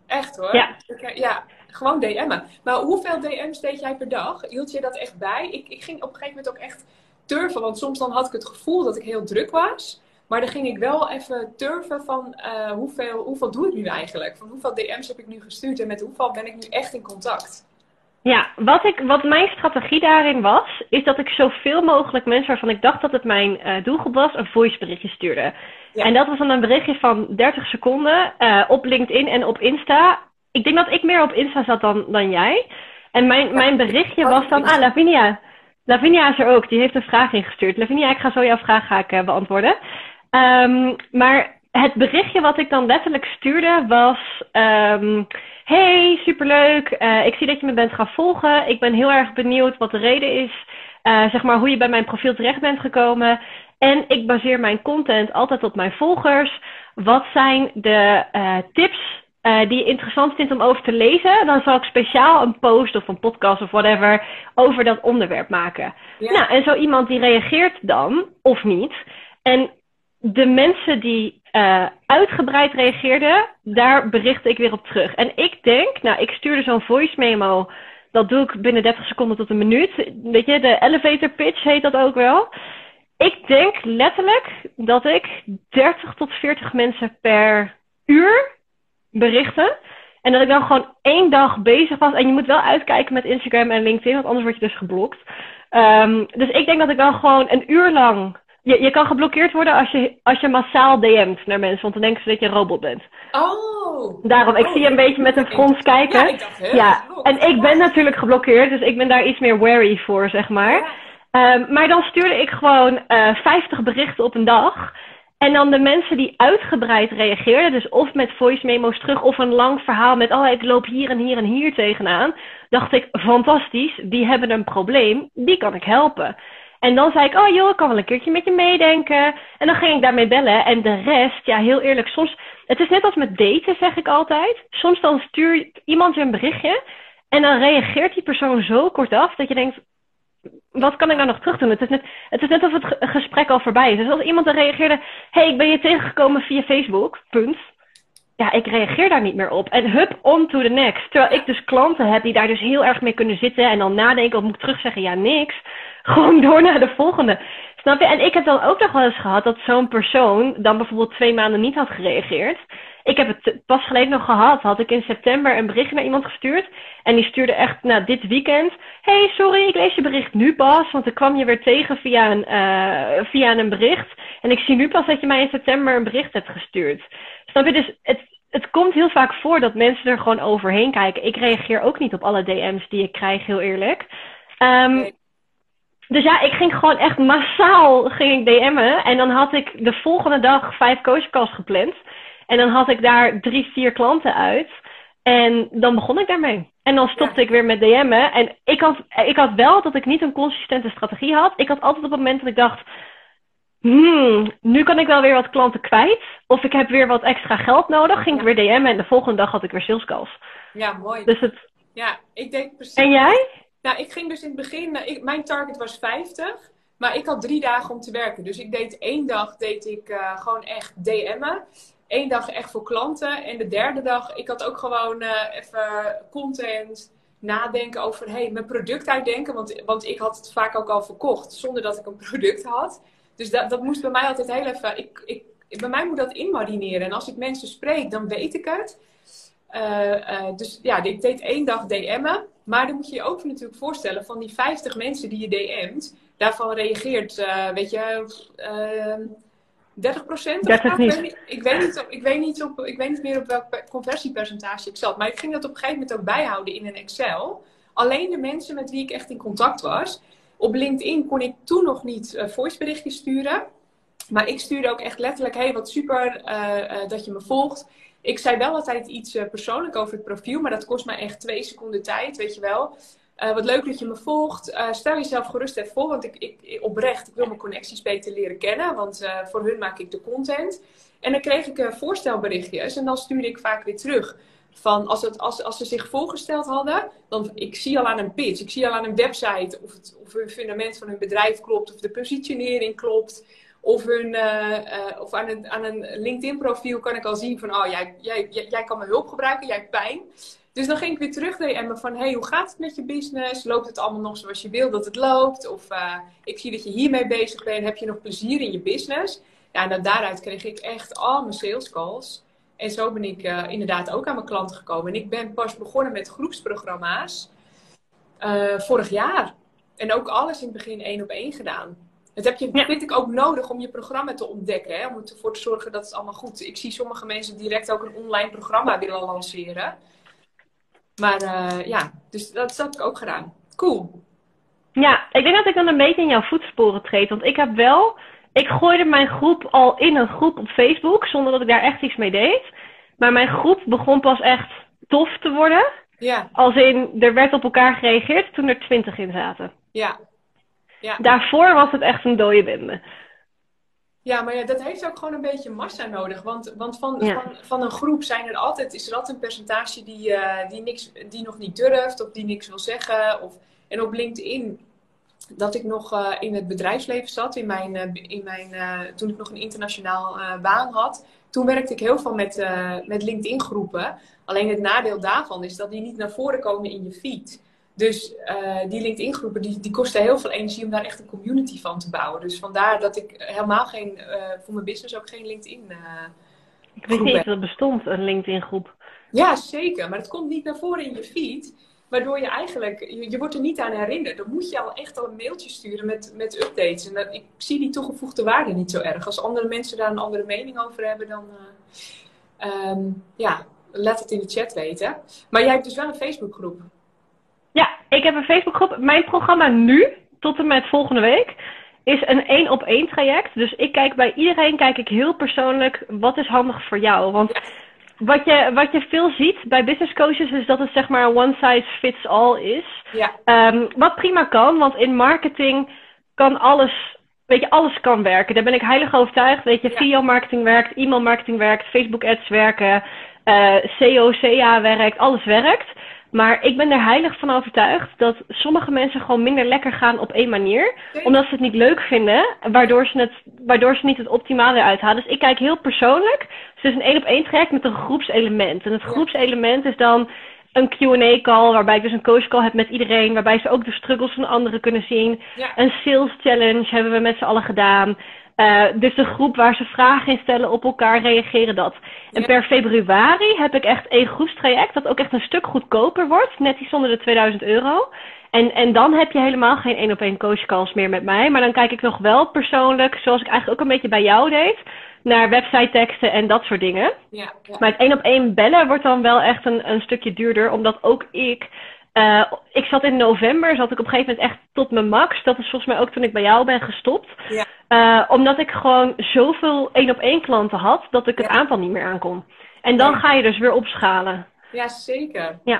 B: Echt hoor.
A: Ja.
B: Ik, eh, ja, gewoon DM'en. Maar hoeveel DM's deed jij per dag? Hield je dat echt bij? Ik, ik ging op een gegeven moment ook echt turven. Want soms dan had ik het gevoel dat ik heel druk was. Maar dan ging ik wel even turven van eh, hoeveel, hoeveel doe ik nu eigenlijk? Van hoeveel DM's heb ik nu gestuurd en met hoeveel ben ik nu echt in contact?
A: Ja, wat, ik, wat mijn strategie daarin was, is dat ik zoveel mogelijk mensen waarvan ik dacht dat het mijn eh, doelgroep was, een voiceberichtje stuurde.
B: Ja.
A: En dat was dan een berichtje van 30 seconden eh, op LinkedIn en op Insta. Ik denk dat ik meer op Insta zat dan, dan jij. En mijn, mijn berichtje
B: Oh,
A: was dan, ah, Lavinia. Lavinia is er ook, die heeft een vraag ingestuurd. Lavinia, ik ga zo jouw vraag ga ik, eh, beantwoorden. Ehm, maar het berichtje wat ik dan letterlijk stuurde was... ehm, hey, superleuk. Eh, ik zie dat je me bent gaan volgen. Ik ben heel erg benieuwd wat de reden is. eh, zeg maar hoe je bij mijn profiel terecht bent gekomen. En ik baseer mijn content altijd op mijn volgers. Wat zijn de eh, tips die je interessant vindt om over te lezen? Dan zal ik speciaal een post of een podcast of whatever over dat onderwerp maken.
B: Ja.
A: Nou, en zo iemand die reageert dan, of niet. En de mensen die eh, uitgebreid reageerden, daar berichtte ik weer op terug. En ik denk, nou, ik stuurde zo'n voice memo. Dat doe ik binnen 30 seconden tot een minuut. Weet je, de elevator pitch heet dat ook wel. Ik denk letterlijk dat ik 30 tot 40 mensen per uur berichten. En dat ik dan gewoon één dag bezig was. En je moet wel uitkijken met Instagram en LinkedIn, want anders word je dus geblokt. Ehm, dus ik denk dat ik dan gewoon een uur lang. Je, je kan geblokkeerd worden als je, als je massaal DM't naar mensen, want dan denken ze dat je een robot bent.
B: Oh!
A: Daarom, ik
B: Oh,
A: zie je een beetje met een frons kijken.
B: Ja, ik dacht, hè,
A: Ja,
B: geblokt.
A: en ik ben natuurlijk geblokkeerd, dus ik ben daar iets meer wary voor, zeg maar. Ehm, maar dan stuurde ik gewoon eh 50 berichten op een dag. En dan de mensen die uitgebreid reageerden, dus of met voice memo's terug of een lang verhaal met, oh ik loop hier en hier en hier tegenaan, dacht ik, fantastisch, die hebben een probleem, die kan ik helpen. En dan zei ik, oh joh, ik kan wel een keertje met je meedenken. En dan ging ik daarmee bellen. En de rest, ja, heel eerlijk, soms, het is net als met daten, zeg ik altijd. Soms dan stuurt iemand je een berichtje en dan reageert die persoon zo kort af dat je denkt, wat kan ik nou nog terug doen? Het is net, het is net of het ge- gesprek al voorbij is. Dus als iemand dan reageerde, hey, ik ben je tegengekomen via Facebook, punt. Ja, ik reageer daar niet meer op. En hup, on to the next. Terwijl ik dus klanten heb die daar dus heel erg mee kunnen zitten en dan nadenken of moet ik terugzeggen, ja, niks. Gewoon door naar de volgende. Snap je? En ik heb dan ook nog wel eens gehad dat zo'n persoon dan bijvoorbeeld twee maanden niet had gereageerd. Ik heb het pas geleden nog gehad. Had ik in september een bericht naar iemand gestuurd. En die stuurde echt, nou, dit weekend. hey, sorry, ik lees je bericht nu pas. Want ik kwam je weer tegen via een, eh, via een bericht. En ik zie nu pas dat je mij in september een bericht hebt gestuurd. Snap je? Dus het, het komt heel vaak voor dat mensen er gewoon overheen kijken. Ik reageer ook niet op alle DM's die ik krijg, heel eerlijk.
B: Nee.
A: Dus ja, ik ging gewoon echt massaal ging ik DM'en. En dan had ik de volgende dag vijf coachcalls gepland. En dan had ik daar drie, vier klanten uit. En dan begon ik daarmee. En dan stopte ik weer met DM'en. En ik had, ik had wel dat ik niet een consistente strategie had. Ik had altijd op het moment dat ik dacht... hmm, nu kan ik wel weer wat klanten kwijt. Of ik heb weer wat extra geld nodig. Ging ik weer DM'en en de volgende dag had ik weer sales calls.
B: Ja, mooi.
A: Dus het...
B: Ja, ik deed precies...
A: En jij?
B: Nou, ik ging dus in het begin... nou, mijn target was 50. Maar ik had drie dagen om te werken. Dus ik deed één dag deed ik eh, gewoon echt DM'en. Eén dag echt voor klanten. En de derde dag, ik had ook gewoon eh, even content, nadenken over hey, mijn product uitdenken. Want, want ik had het vaak ook al verkocht zonder dat ik een product had. Dus dat, dat moest bij mij altijd heel even. Ik, ik, bij mij moet dat inmarineren. En als ik mensen spreek, dan weet ik het. Eh, dus ja, ik deed één dag DM'en. Maar dan moet je je ook natuurlijk voorstellen: van die 50 mensen die je DM't, daarvan reageert, uh, weet je, 30 procent?
A: 30 niet.
B: Ik weet niet, op, ik, weet niet op, ik weet niet meer op welk conversiepercentage ik zat. Maar ik ging dat op een gegeven moment ook bijhouden in een Excel. Alleen de mensen met wie ik echt in contact was. Op LinkedIn kon ik toen nog niet uh, voiceberichtjes sturen. Maar ik stuurde ook echt letterlijk: hey, wat super uh, uh, dat je me volgt. Ik zei wel altijd iets persoonlijk over het profiel, maar dat kost mij echt twee seconden tijd, weet je wel. Uh, wat leuk dat je me volgt. Uh, stel jezelf gerust even voor, want ik, ik, oprecht, ik wil mijn connecties beter leren kennen. Want voor hun maak ik de content. En dan kreeg ik voorstelberichtjes en dan stuurde ik vaak weer terug. Van als, het, als, als ze zich voorgesteld hadden, dan ik zie al aan een pitch, ik zie al aan een website of, het, of hun fundament van hun bedrijf klopt, of de positionering klopt. Of, hun, of aan een, aan een LinkedIn profiel kan ik al zien van, oh jij, jij, jij, kan mijn hulp gebruiken, jij hebt pijn. Dus dan ging ik weer terug naar van, hey, hoe gaat het met je business? Loopt het allemaal nog zoals je wil dat het loopt? Of uh, ik zie dat je hiermee bezig bent. Heb je nog plezier in je business? Ja, en dan daaruit kreeg ik echt al mijn sales calls. En zo ben ik inderdaad ook aan mijn klanten gekomen. En ik ben pas begonnen met groepsprogramma's vorig jaar. En ook alles in het begin één op één gedaan. Dat heb je, ja. vind ik ook nodig om je programma te ontdekken. Hè? Om ervoor te zorgen dat het allemaal goed is. Ik zie sommige mensen direct ook een online programma willen lanceren. Maar uh, ja, dus dat, dat heb ik ook gedaan. Cool.
A: Ja, ik denk dat ik dan een beetje in jouw voetsporen treed. Want ik heb wel, ik gooide mijn groep al in een groep op Facebook, zonder dat ik daar echt iets mee deed. Maar mijn groep begon pas echt tof te worden.
B: Ja.
A: Als in, er werd op elkaar gereageerd toen er twintig in zaten.
B: Ja. Ja.
A: Daarvoor was het echt een dode bende.
B: Ja, maar ja, dat heeft ook gewoon een beetje massa nodig. Want, want van, ja. van, van, een groep zijn er altijd, is er altijd een percentage die, uh, die, niks, die nog niet durft of die niks wil zeggen. Of, en op LinkedIn, dat ik nog uh, in het bedrijfsleven zat, in mijn, uh, in mijn, toen ik nog een internationaal baan had. Toen werkte ik heel veel met, met LinkedIn groepen. Alleen het nadeel daarvan is dat die niet naar voren komen in je feed. Dus uh, die LinkedIn-groepen die, die kosten heel veel energie om daar echt een community van te bouwen. Dus vandaar dat ik helemaal geen, uh, voor mijn business ook geen LinkedIn. Uh,
A: ik weet niet dat er bestond, een LinkedIn-groep.
B: Ja, zeker. Maar het komt niet naar voren in je feed. Waardoor je eigenlijk, je, je, wordt er niet aan herinnerd. Dan moet je al echt al een mailtje sturen met, met updates. En dat, ik zie die toegevoegde waarde niet zo erg. Als andere mensen daar een andere mening over hebben, dan um, ja, laat het in de chat weten. Maar jij hebt dus wel een Facebookgroep.
A: Ja, ik heb een Facebookgroep. Mijn programma nu, tot en met volgende week, is een één op één traject. Dus ik kijk bij iedereen, kijk ik heel persoonlijk, wat is handig voor jou? Want wat je, wat je veel ziet bij business coaches is dat het zeg maar one size fits all is.
B: Ja.
A: Um, wat prima kan, want in marketing kan alles, weet je, alles kan werken. Daar ben ik heilig overtuigd. Weet je, ja. video marketing werkt, e-mail marketing werkt, Facebook ads werken, uh, SEO, CA werkt, alles werkt. Maar ik ben er heilig van overtuigd dat sommige mensen gewoon minder lekker gaan op één manier. Omdat ze het niet leuk vinden, waardoor ze, het, waardoor ze niet het optimale eruit halen. Dus ik kijk heel persoonlijk. Dus het is een één op één traject met een groepselement. En het groepselement is dan een Q&A call, waarbij ik dus een coach call heb met iedereen, waarbij ze ook de struggles van anderen kunnen zien.
B: Ja.
A: Een sales challenge hebben we met z'n allen gedaan. Uh, dus de groep waar ze vragen in stellen op elkaar reageren dat. En
B: Ja.
A: per februari heb ik echt een groepstraject dat ook echt een stuk goedkoper wordt. Net iets onder de 2000 euro. En, en dan heb je helemaal geen één op één coachcalls meer met mij. Maar dan kijk ik nog wel persoonlijk, zoals ik eigenlijk ook een beetje bij jou deed, naar website teksten en dat soort dingen.
B: Ja, ja.
A: Maar het één op één bellen wordt dan wel echt een, een stukje duurder, omdat ook ik. Eh, ik zat in november, zat ik op een gegeven moment echt tot mijn max. Dat is volgens mij ook toen ik bij jou ben gestopt.
B: Ja.
A: Eh, omdat ik gewoon zoveel één op één klanten had, dat ik het
B: Ja.
A: aantal niet meer aankon. En dan
B: Ja.
A: ga je dus weer opschalen.
B: Ja, zeker.
A: Ja.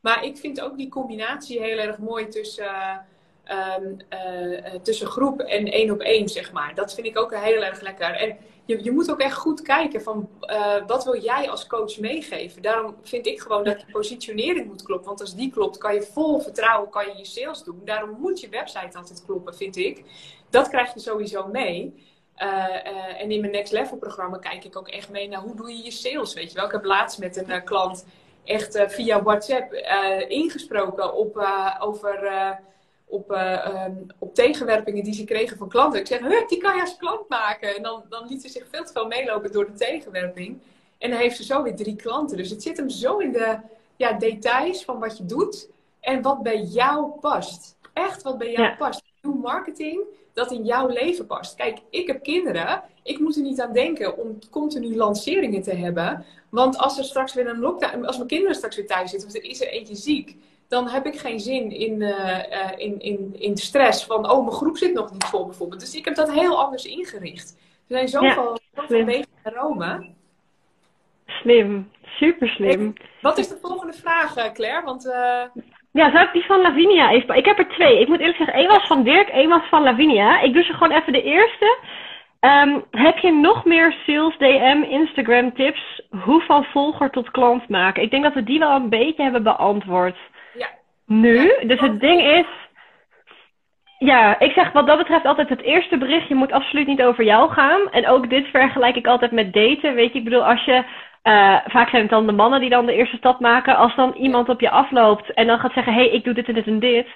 B: Maar ik vind ook die combinatie heel erg mooi tussen, ehm, eh, tussen groep en één op één, zeg maar. Dat vind ik ook heel erg lekker. En je, je moet ook echt goed kijken van wat wil jij als coach meegeven. Daarom vind ik gewoon dat je positionering moet kloppen. Want als die klopt, kan je vol vertrouwen kan je, je sales doen. Daarom moet je website altijd kloppen, vind ik. Dat krijg je sowieso mee. en in mijn Next Level programma kijk ik ook echt mee naar hoe doe je je sales. Weet je wel, ik heb laatst met een klant echt via WhatsApp ingesproken op, over, op, um, op tegenwerpingen die ze kregen van klanten. Ik zeg, die kan je als klant maken. En dan, dan liet ze zich veel te veel meelopen door de tegenwerping. En dan heeft ze zo weer drie klanten. Dus het zit hem zo in de ja, details van wat je doet en wat bij jou past. Echt wat bij jou ja. past. Doe marketing dat in jouw leven past. Kijk, ik heb kinderen. Ik moet er niet aan denken om continu lanceringen te hebben. Want als er straks weer een lockdown, als mijn kinderen straks weer thuis zitten, of er is er eentje ziek, dan heb ik geen zin in, uh, in, in, in stress van, oh, mijn groep zit nog niet vol bijvoorbeeld. Dus ik heb dat heel anders ingericht. Er zijn zoveel, ja, zoveel wegen naar Rome.
A: Slim, super slim.
B: Wat is de volgende vraag, eh, Claire? Want, uh...
A: Ja, zou ik die van Lavinia even... Ik heb er twee. Ik moet eerlijk zeggen, één was van Dirk, één was van Lavinia. Ik doe ze gewoon even de eerste. Um, heb je nog meer sales DM, Instagram tips? Hoe van volger tot klant maken? Ik denk dat we die wel een beetje hebben beantwoord. Nu. dus het ding is. Ja, ik zeg wat dat betreft altijd het eerste berichtje moet absoluut niet over jou gaan. En ook dit vergelijk ik altijd met daten. Weet je, ik bedoel, als je. Uh, vaak zijn het dan de mannen die dan de eerste stap maken. Als dan iemand op je afloopt en dan gaat zeggen: hé, hey, ik doe dit en dit en dit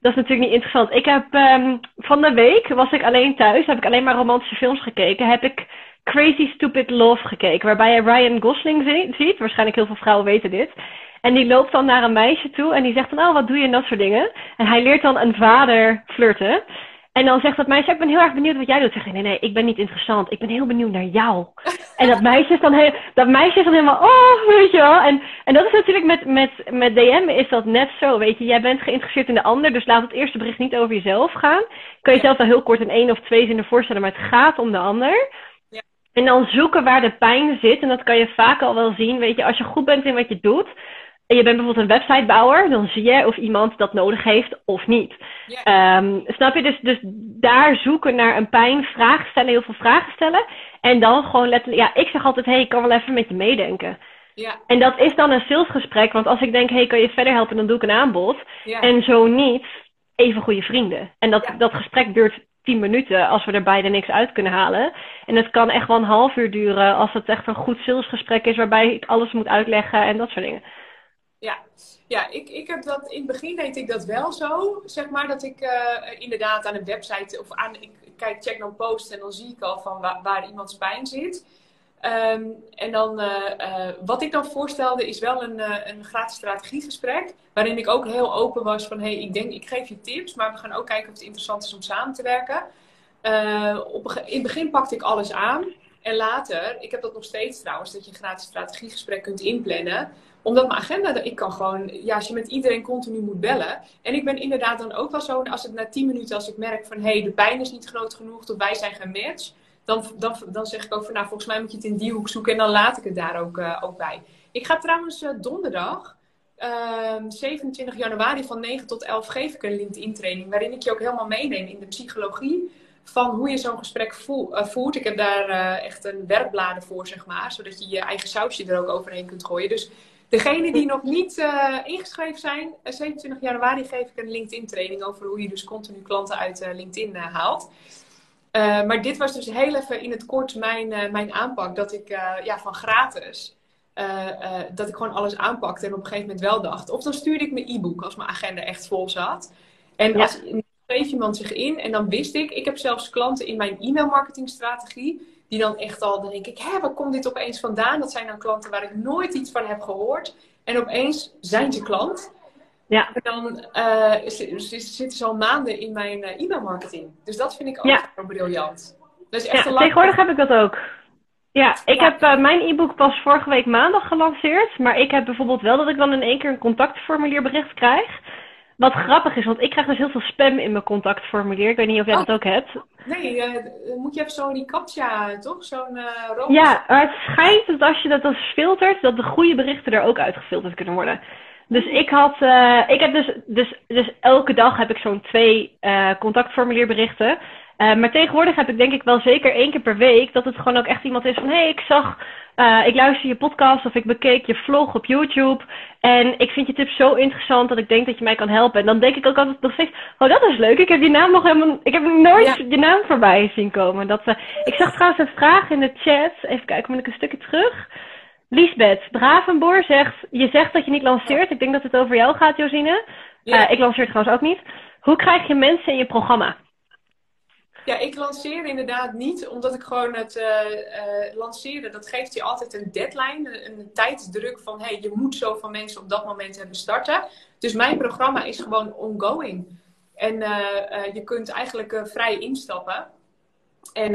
A: dat is natuurlijk niet interessant. Ik heb um, van de week was ik alleen thuis, heb ik alleen maar romantische films gekeken. Heb ik Crazy Stupid Love gekeken, waarbij je Ryan Gosling ziet. Waarschijnlijk heel veel vrouwen weten dit. En die loopt dan naar een meisje toe en die zegt dan, oh, wat doe je en dat soort dingen. En hij leert dan een vader flirten. En dan zegt dat meisje, ik ben heel erg benieuwd wat jij doet. Zeg nee, nee, ik ben niet interessant. Ik ben heel benieuwd naar jou. En dat meisje is dan, heel, dat meisje is dan helemaal, oh, weet je wel. En, en dat is natuurlijk met, met, met DM is dat net zo, weet je. Jij bent geïnteresseerd in de ander, dus laat het eerste bericht niet over jezelf gaan. Kun je zelf wel heel kort in één of twee zinnen voorstellen, maar het gaat om de ander.
B: Ja.
A: En dan zoeken waar de pijn zit. En dat kan je vaak al wel zien, weet je. Als je goed bent in wat je doet, en je bent bijvoorbeeld een websitebouwer, dan zie je of iemand dat nodig heeft of niet. Um, snap je? Dus, dus daar zoeken naar een pijn, vragen stellen, heel veel vragen stellen. En dan gewoon letterlijk, ja, ik zeg altijd, hé, hey, ik kan wel even met je meedenken.
B: Ja.
A: En dat is dan een salesgesprek, want als ik denk, hé, hey, kan je verder helpen, dan doe ik een aanbod. En zo niet, even goede vrienden. En dat, dat gesprek duurt tien minuten als we er beide niks uit kunnen halen. En het kan echt wel een half uur duren als het echt een goed salesgesprek is waarbij ik alles moet uitleggen en dat soort dingen.
B: Ja, ja ik, ik heb dat in het begin deed ik dat wel zo. Zeg maar dat ik uh, inderdaad aan een website of aan. Ik kijk, check dan post en dan zie ik al van waar, waar iemands pijn zit. Um, en dan, uh, uh, wat ik dan voorstelde, is wel een, een gratis strategiegesprek. Waarin ik ook heel open was van: hey, ik denk, ik geef je tips, maar we gaan ook kijken of het interessant is om samen te werken. op, in het begin pakte ik alles aan. En later, ik heb dat nog steeds trouwens, dat je een gratis strategiegesprek kunt inplannen omdat mijn agenda, ik kan gewoon, ja, als je met iedereen continu moet bellen. En ik ben inderdaad dan ook wel zo, als het na 10 minuten, als ik merk van hé, hey, de pijn is niet groot genoeg, of wij zijn geen match. Dan, dan, dan zeg ik ook van nou, volgens mij moet je het in die hoek zoeken en dan laat ik het daar ook, uh, ook bij. Ik ga trouwens uh, donderdag, uh, ehm, 27 januari van 9 tot 11 geef ik een LinkedIn training. Waarin ik je ook helemaal meeneem in de psychologie van hoe je zo'n gesprek eh, voert. Ik heb daar echt een werkbladen voor, zeg maar. Zodat je je eigen sausje er ook overheen kunt gooien. Dus Degene die nog niet uh, ingeschreven zijn, 27 eh, januari geef ik een LinkedIn training over hoe je dus continu klanten uit uh, LinkedIn haalt. maar dit was dus heel even in het kort mijn, mijn aanpak. Dat ik ja, van gratis, dat ik gewoon alles aanpakte en op een gegeven moment wel dacht. Of dan stuurde ik mijn e-book als mijn agenda echt vol zat. En ja. als schreef iemand zich in en dan wist ik, ik heb zelfs klanten in mijn e-mail marketingstrategie die dan echt al, dan denk ik, hé, waar komt dit opeens vandaan? Dat zijn dan klanten waar ik nooit iets van heb gehoord. En opeens zijn ze klant.
A: Ja.
B: En dan uh, zitten ze al maanden in mijn uh, e-mailmarketing. Dus dat vind ik ook ja. briljant.
A: Echt ja, tegenwoordig heb ik dat ook. Ja, ik heb uh, mijn e-book pas vorige week maandag gelanceerd. Maar ik heb bijvoorbeeld wel dat ik dan in één keer een contactformulierbericht krijg. Wat grappig is, want ik krijg dus heel veel spam in mijn contactformulier. Ik weet niet of jij oh. dat ook hebt.
B: Nee, uh, moet je even zo die captcha, toch? Zo'n uh,
A: Ja, maar het schijnt dat als je dat dan filtert, dat de goede berichten er ook uitgefilterd kunnen worden. Dus ik had, uh, ik heb dus, dus, dus elke dag heb ik zo'n twee contactformulierberichten. Uh, maar tegenwoordig heb ik denk ik wel zeker één keer per week dat het gewoon ook echt iemand is van hé, hey, ik zag, uh, ik luister je podcast of ik bekeek je vlog op YouTube en ik vind je tips zo interessant dat ik denk dat je mij kan helpen. En dan denk ik ook altijd nog steeds, oh dat is leuk, ik heb die naam nog helemaal, ik heb nooit ja. je naam voorbij zien komen. Dat, uh, ik zag trouwens een vraag in de chat, even kijken, moet ik een stukje terug. Liesbeth Bravenboer zegt, je zegt dat je niet lanceert. Ik denk dat het over jou gaat, Josine. Ja. ik lanceer trouwens ook niet. Hoe krijg je mensen in je programma?
B: Ja, ik lanceer inderdaad niet, omdat ik gewoon het uh, uh, lanceren, dat geeft je altijd een deadline, een, een tijdsdruk van, hey, je moet zoveel mensen op dat moment hebben starten. Dus mijn programma is gewoon ongoing. En uh, je kunt eigenlijk vrij instappen. En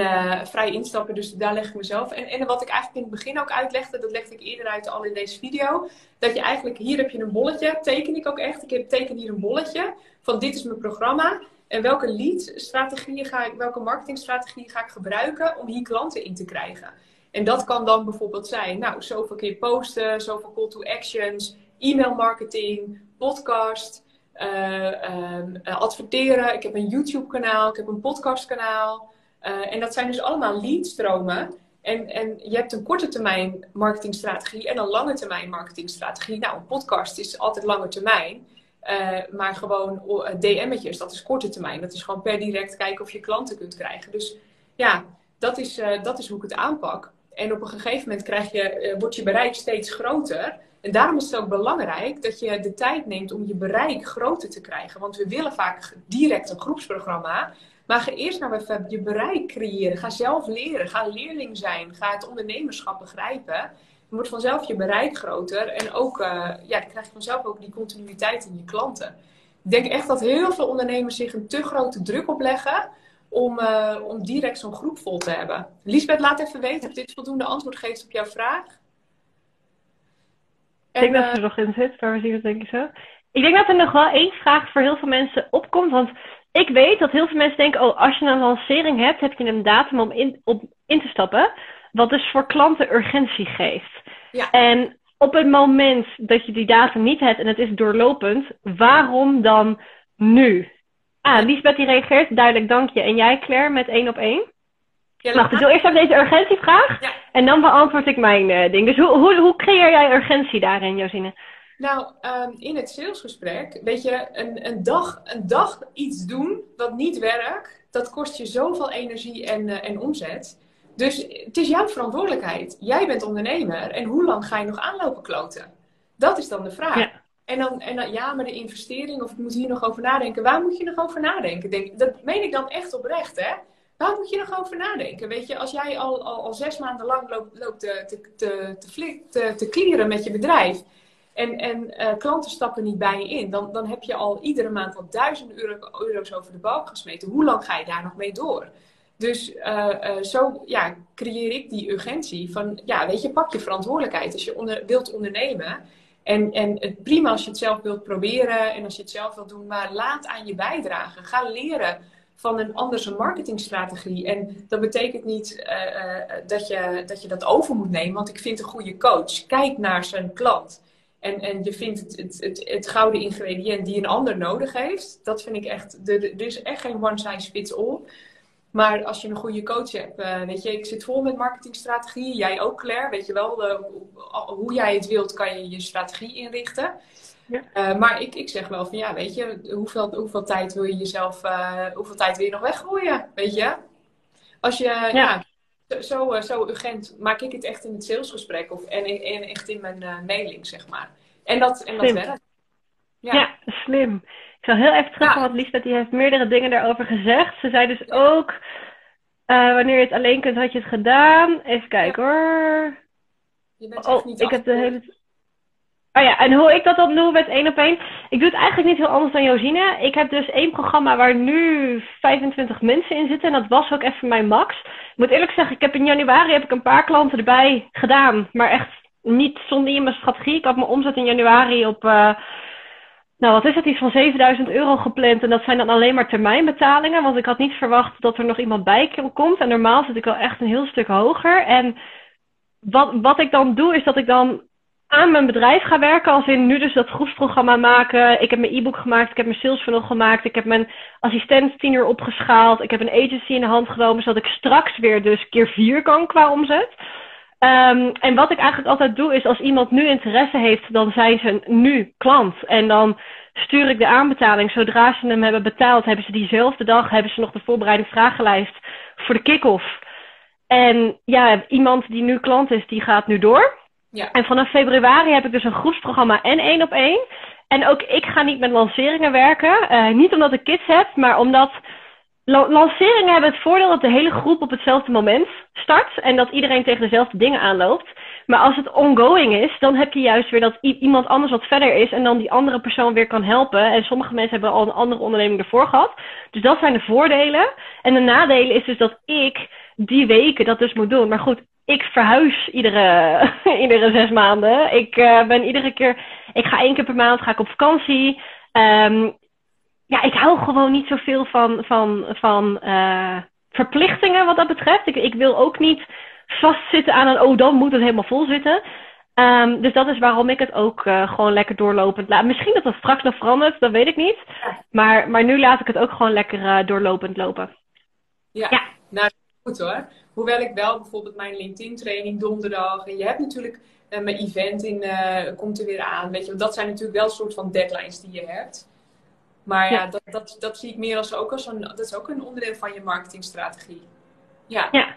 B: vrij instappen, dus daar leg ik mezelf. En, en wat ik eigenlijk in het begin ook uitlegde, dat legde ik eerder uit al in deze video. Dat je eigenlijk, hier heb je een bolletje, teken ik ook echt. Ik heb, teken hier een bolletje van dit is mijn programma. En welke lead-strategieën ga ik, welke marketingstrategieën ga ik gebruiken om hier klanten in te krijgen? En dat kan dan bijvoorbeeld zijn, nou, zoveel keer posten, zoveel call to actions, e-mail marketing, podcast, uh, uh, adverteren. Ik heb een YouTube kanaal, ik heb een podcast kanaal. Uh, en dat zijn dus allemaal leadstromen. En, en je hebt een korte termijn marketingstrategie en een lange termijn marketingstrategie. Nou, een podcast is altijd lange termijn. Uh, maar gewoon uh, DM'tjes, dat is korte termijn. Dat is gewoon per direct kijken of je klanten kunt krijgen. Dus ja, dat is, uh, dat is hoe ik het aanpak. En op een gegeven moment krijg je, wordt je bereik steeds groter. En daarom is het ook belangrijk dat je de tijd neemt om je bereik groter te krijgen. Want we willen vaak direct een groepsprogramma. Maar ga eerst nou even je bereik creëren. Ga zelf leren. Ga leerling zijn. Ga het ondernemerschap begrijpen wordt vanzelf je bereik groter. En ook, uh, ja, dan krijg je vanzelf ook die continuïteit in je klanten. Ik denk echt dat heel veel ondernemers zich een te grote druk opleggen om, uh, om direct zo'n groep vol te hebben. Liesbeth, laat even weten of dit voldoende antwoord geeft op jouw vraag.
A: En, ik denk dat ze er nog in zit, maar we zien het denk ik zo. Ik denk dat er nog wel één vraag voor heel veel mensen opkomt. Want ik weet dat heel veel mensen denken: oh, als je een lancering hebt, heb je een datum om in, op in te stappen. Wat dus voor klanten urgentie geeft. Ja. En op het moment dat je die datum niet hebt en het is doorlopend, waarom dan nu? Ah, Liesbeth die reageert, duidelijk dank je. En jij Claire met één op één? Ja, Wacht, ik wil eerst even deze urgentievraag ja. en dan beantwoord ik mijn uh, ding. Dus hoe, hoe, hoe creëer jij urgentie daarin, Josine?
B: Nou, um, in het salesgesprek, weet je, een, een, dag, een dag iets doen wat niet werkt, dat kost je zoveel energie en, uh, en omzet. Dus het is jouw verantwoordelijkheid. Jij bent ondernemer en hoe lang ga je nog aanlopen kloten? Dat is dan de vraag. En, dan, en dan, ja, maar de investering, of ik moet hier nog over nadenken. Waar moet je nog over nadenken? Denk, dat meen ik dan echt oprecht, hè? Waar moet je nog over nadenken? Weet je, als jij al, al, al zes maanden lang loopt, loopt te, te, te, te, te, te clearen met je bedrijf. En, en uh, klanten stappen niet bij je in. Dan, dan heb je al iedere maand al duizenden euro, euro's over de balk gesmeten. Hoe lang ga je daar nog mee door? Dus uh, uh, zo ja, creëer ik die urgentie van, ja, weet je, pak je verantwoordelijkheid als je wilt ondernemen. En, en het prima als je het zelf wilt proberen en als je het zelf wilt doen, maar laat aan je bijdragen. Ga leren van een andere marketingstrategie. En dat betekent niet uh, dat, je, dat je dat over moet nemen, want ik vind een goede coach. Kijk naar zijn klant. En, en je vindt het, het, het, het gouden ingrediënt die een ander nodig heeft. Dat vind ik echt. Er is echt geen one size fits all. Maar als je een goede coach hebt, uh, weet je, ik zit vol met marketingstrategieën. Jij ook, Claire. Weet je wel, de, hoe jij het wilt, kan je je strategie inrichten. Ja. Uh, maar ik, ik zeg wel van ja, weet je, hoeveel, hoeveel tijd wil je jezelf, uh, hoeveel tijd wil je nog weggooien? Weet je? Als je, ja, ja zo, zo urgent maak ik het echt in het salesgesprek of, en, en echt in mijn mailing, zeg maar. En dat, en dat werkt.
A: Ja. ja, slim. Ik zal heel even terug want Liesbeth die heeft meerdere dingen daarover gezegd. Ze zei dus ook, uh, wanneer je het alleen kunt, had je het gedaan. Even kijken hoor. Je bent oh, niet ik heb de hele... Oh ja, en hoe ik dat dan doe met één op één. Ik doe het eigenlijk niet heel anders dan Josine. Ik heb dus één programma waar nu 25 mensen in zitten. En dat was ook even mijn max. Ik moet eerlijk zeggen, ik heb in januari heb ik een paar klanten erbij gedaan. Maar echt niet zonder in mijn strategie. Ik had mijn omzet in januari op... Uh, nou, wat is het? Iets van 7000 euro gepland. En dat zijn dan alleen maar termijnbetalingen. Want ik had niet verwacht dat er nog iemand bij komt. En normaal zit ik wel echt een heel stuk hoger. En wat, wat ik dan doe, is dat ik dan aan mijn bedrijf ga werken. Als in nu dus dat groepsprogramma maken. Ik heb mijn e-book gemaakt. Ik heb mijn sales funnel gemaakt. Ik heb mijn assistent tien uur opgeschaald. Ik heb een agency in de hand genomen. Zodat ik straks weer dus keer vier kan qua omzet. Um, en wat ik eigenlijk altijd doe is als iemand nu interesse heeft, dan zijn ze nu klant. En dan stuur ik de aanbetaling. Zodra ze hem hebben betaald, hebben ze diezelfde dag hebben ze nog de voorbereiding vragenlijst voor de kick-off. En ja, iemand die nu klant is, die gaat nu door. Ja. En vanaf februari heb ik dus een groepsprogramma en één op één. En ook ik ga niet met lanceringen werken. Uh, niet omdat ik kids heb, maar omdat lanceringen hebben het voordeel dat de hele groep op hetzelfde moment start. En dat iedereen tegen dezelfde dingen aanloopt. Maar als het ongoing is, dan heb je juist weer dat iemand anders wat verder is. En dan die andere persoon weer kan helpen. En sommige mensen hebben al een andere onderneming ervoor gehad. Dus dat zijn de voordelen. En de nadelen is dus dat ik die weken dat dus moet doen. Maar goed, ik verhuis iedere, iedere zes maanden. Ik uh, ben iedere keer, ik ga één keer per maand ga ik op vakantie. Um, ja, ik hou gewoon niet zoveel van, van, van uh, verplichtingen wat dat betreft. Ik, ik wil ook niet vastzitten aan een, oh dan moet het helemaal vol zitten. Um, dus dat is waarom ik het ook uh, gewoon lekker doorlopend laat. Misschien dat dat straks nog verandert, dat weet ik niet. Maar, maar nu laat ik het ook gewoon lekker uh, doorlopend lopen.
B: Ja, ja. nou goed hoor. Hoewel ik wel bijvoorbeeld mijn LinkedIn training donderdag. En je hebt natuurlijk uh, mijn event in, komt er weer aan. Weet je, dat zijn natuurlijk wel een soort van deadlines die je hebt. Maar ja, Dat, dat, dat zie ik meer als ook als een, dat is ook een onderdeel van je marketingstrategie. Ja.
A: ja.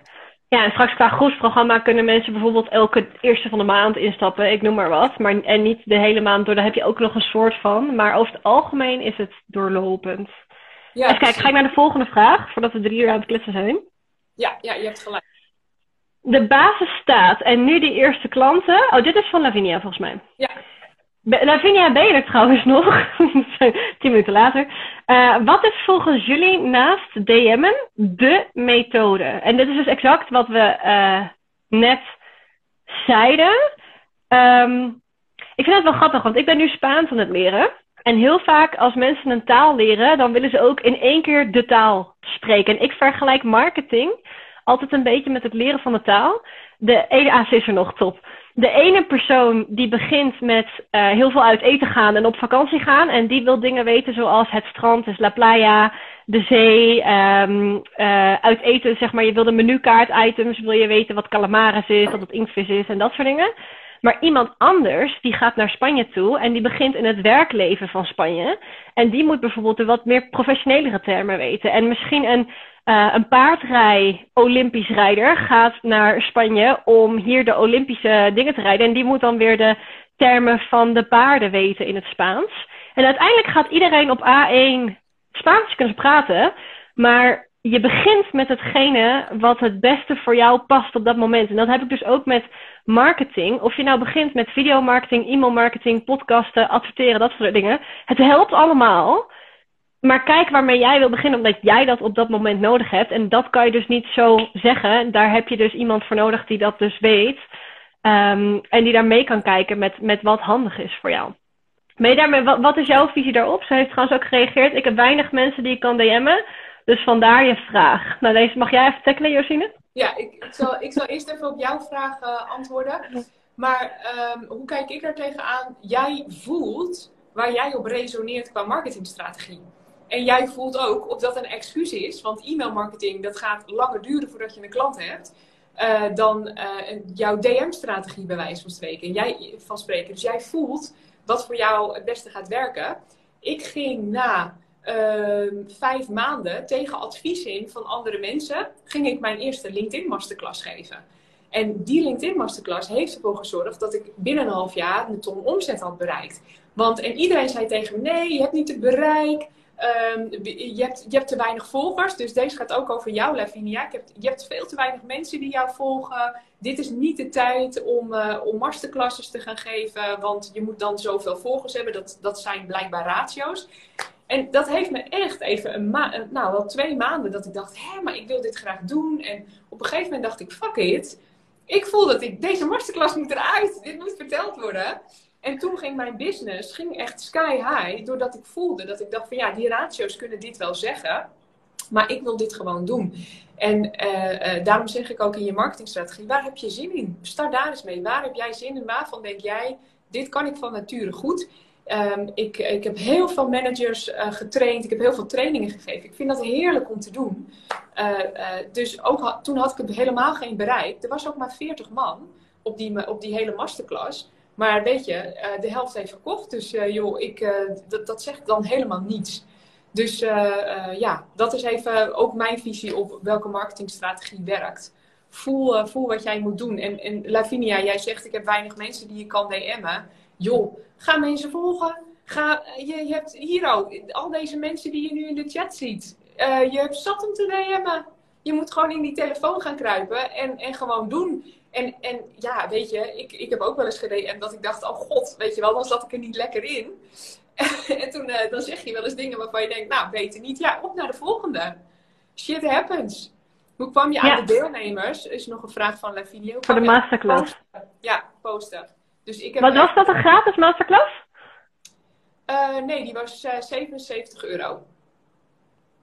A: Ja, en straks qua groepsprogramma kunnen mensen bijvoorbeeld elke eerste van de maand instappen, ik noem maar wat. Maar, en niet de hele maand door, daar heb je ook nog een soort van. Maar over het algemeen is het doorlopend. Ja, Even kijken, ga ik naar de volgende vraag, voordat we drie uur aan het kletsen zijn.
B: Ja, ja, je hebt gelijk.
A: De basis staat en nu die eerste klanten. Oh, dit is van Lavinia volgens mij.
B: Ja.
A: Lavinia ben je er trouwens nog, tien minuten later. Uh, wat is volgens jullie naast DM'en de methode? En dit is dus exact wat we uh, net zeiden. Um, ik vind het wel grappig, want ik ben nu Spaans aan het leren. En heel vaak als mensen een taal leren, dan willen ze ook in één keer de taal spreken. En ik vergelijk marketing altijd een beetje met het leren van de taal. De EDA's is er nog top de ene persoon die begint met uh, heel veel uit eten gaan en op vakantie gaan. En die wil dingen weten zoals het strand, dus La Playa, de zee, um, uh, uit eten, zeg maar. Je wil de menukaart items, wil je weten wat calamaris is, wat het inktvis is en dat soort dingen. Maar iemand anders, die gaat naar Spanje toe en die begint in het werkleven van Spanje. En die moet bijvoorbeeld de wat meer professionelere termen weten. En misschien een uh, een paardrij Olympisch rijder gaat naar Spanje om hier de Olympische dingen te rijden. En die moet dan weer de termen van de paarden weten in het Spaans. En uiteindelijk gaat iedereen op A1 Spaans kunnen praten. Maar je begint met hetgene wat het beste voor jou past op dat moment. En dat heb ik dus ook met marketing. Of je nou begint met videomarketing, e-mailmarketing, podcasten, adverteren, dat soort dingen. Het helpt allemaal maar kijk waarmee jij wil beginnen, omdat jij dat op dat moment nodig hebt. En dat kan je dus niet zo zeggen. Daar heb je dus iemand voor nodig die dat dus weet. Um, en die daar mee kan kijken met, met wat handig is voor jou. Ben daarmee, wat, wat is jouw visie daarop? Ze heeft trouwens ook gereageerd. Ik heb weinig mensen die ik kan DM'en. Dus vandaar je vraag. Nou, deze mag jij even tackelen, Josine?
B: Ja, ik, ik, zal, ik zal eerst even op jouw vraag uh, antwoorden. Maar um, hoe kijk ik daar tegenaan? Jij voelt waar jij op resoneert qua marketingstrategie. En jij voelt ook of dat een excuus is, want e-mailmarketing dat gaat langer duren voordat je een klant hebt. Uh, dan uh, jouw DM-strategie bij wijze van spreken. Jij, van spreken. Dus jij voelt wat voor jou het beste gaat werken. Ik ging na uh, vijf maanden tegen advies in van andere mensen, ging ik mijn eerste LinkedIn Masterclass geven. En die LinkedIn Masterclass heeft ervoor gezorgd dat ik binnen een half jaar een ton omzet had bereikt. Want en iedereen zei tegen me: nee, je hebt niet het bereik. Um, je, hebt, je hebt te weinig volgers, dus deze gaat ook over jou, Lavinia. Heb, je hebt veel te weinig mensen die jou volgen. Dit is niet de tijd om, uh, om masterclasses te gaan geven, want je moet dan zoveel volgers hebben. Dat, dat zijn blijkbaar ratio's. En dat heeft me echt even een nou wel twee maanden, dat ik dacht, hé, maar ik wil dit graag doen. En op een gegeven moment dacht ik, fuck it. Ik voel dat ik, deze masterclass moet eruit. Dit moet verteld worden. En toen ging mijn business ging echt sky high, doordat ik voelde dat ik dacht van ja, die ratio's kunnen dit wel zeggen. Maar ik wil dit gewoon doen. En uh, uh, daarom zeg ik ook in je marketingstrategie, waar heb je zin in? Start daar eens mee. Waar heb jij zin in? Waarvan denk jij, dit kan ik van nature goed? Um, ik, ik heb heel veel managers uh, getraind. Ik heb heel veel trainingen gegeven. Ik vind dat heerlijk om te doen. dus ook toen had ik helemaal geen bereik. Er was ook maar 40 man op die, op die hele masterclass. Maar weet je, de helft heeft verkocht. Dus joh, ik, dat, dat zegt dan helemaal niets. Dus ja, dat is even ook mijn visie op welke marketingstrategie werkt. Voel, voel wat jij moet doen. En, en Lavinia, jij zegt ik heb weinig mensen die je kan DM'en. Joh, ga mensen volgen. Ga, je, je hebt hier ook al deze mensen die je nu in de chat ziet. je hebt zat om te DM'en. Je moet gewoon in die telefoon gaan kruipen en, en gewoon doen. En, en ja, weet je, ik, ik heb ook wel eens gedm dat ik dacht, oh god, weet je wel, dan zat ik er niet lekker in. en toen uh, dan zeg je wel eens dingen waarvan je denkt, nou, beter niet. Ja, op naar de volgende. Shit happens. Hoe kwam je aan de deelnemers? Is nog een vraag van Lavinia.
C: Voor de masterclass.
B: Ja, posten. Dus ik
C: heb Wat was dat, een gratis masterclass?
B: Uh, nee, die was uh, 77 euro.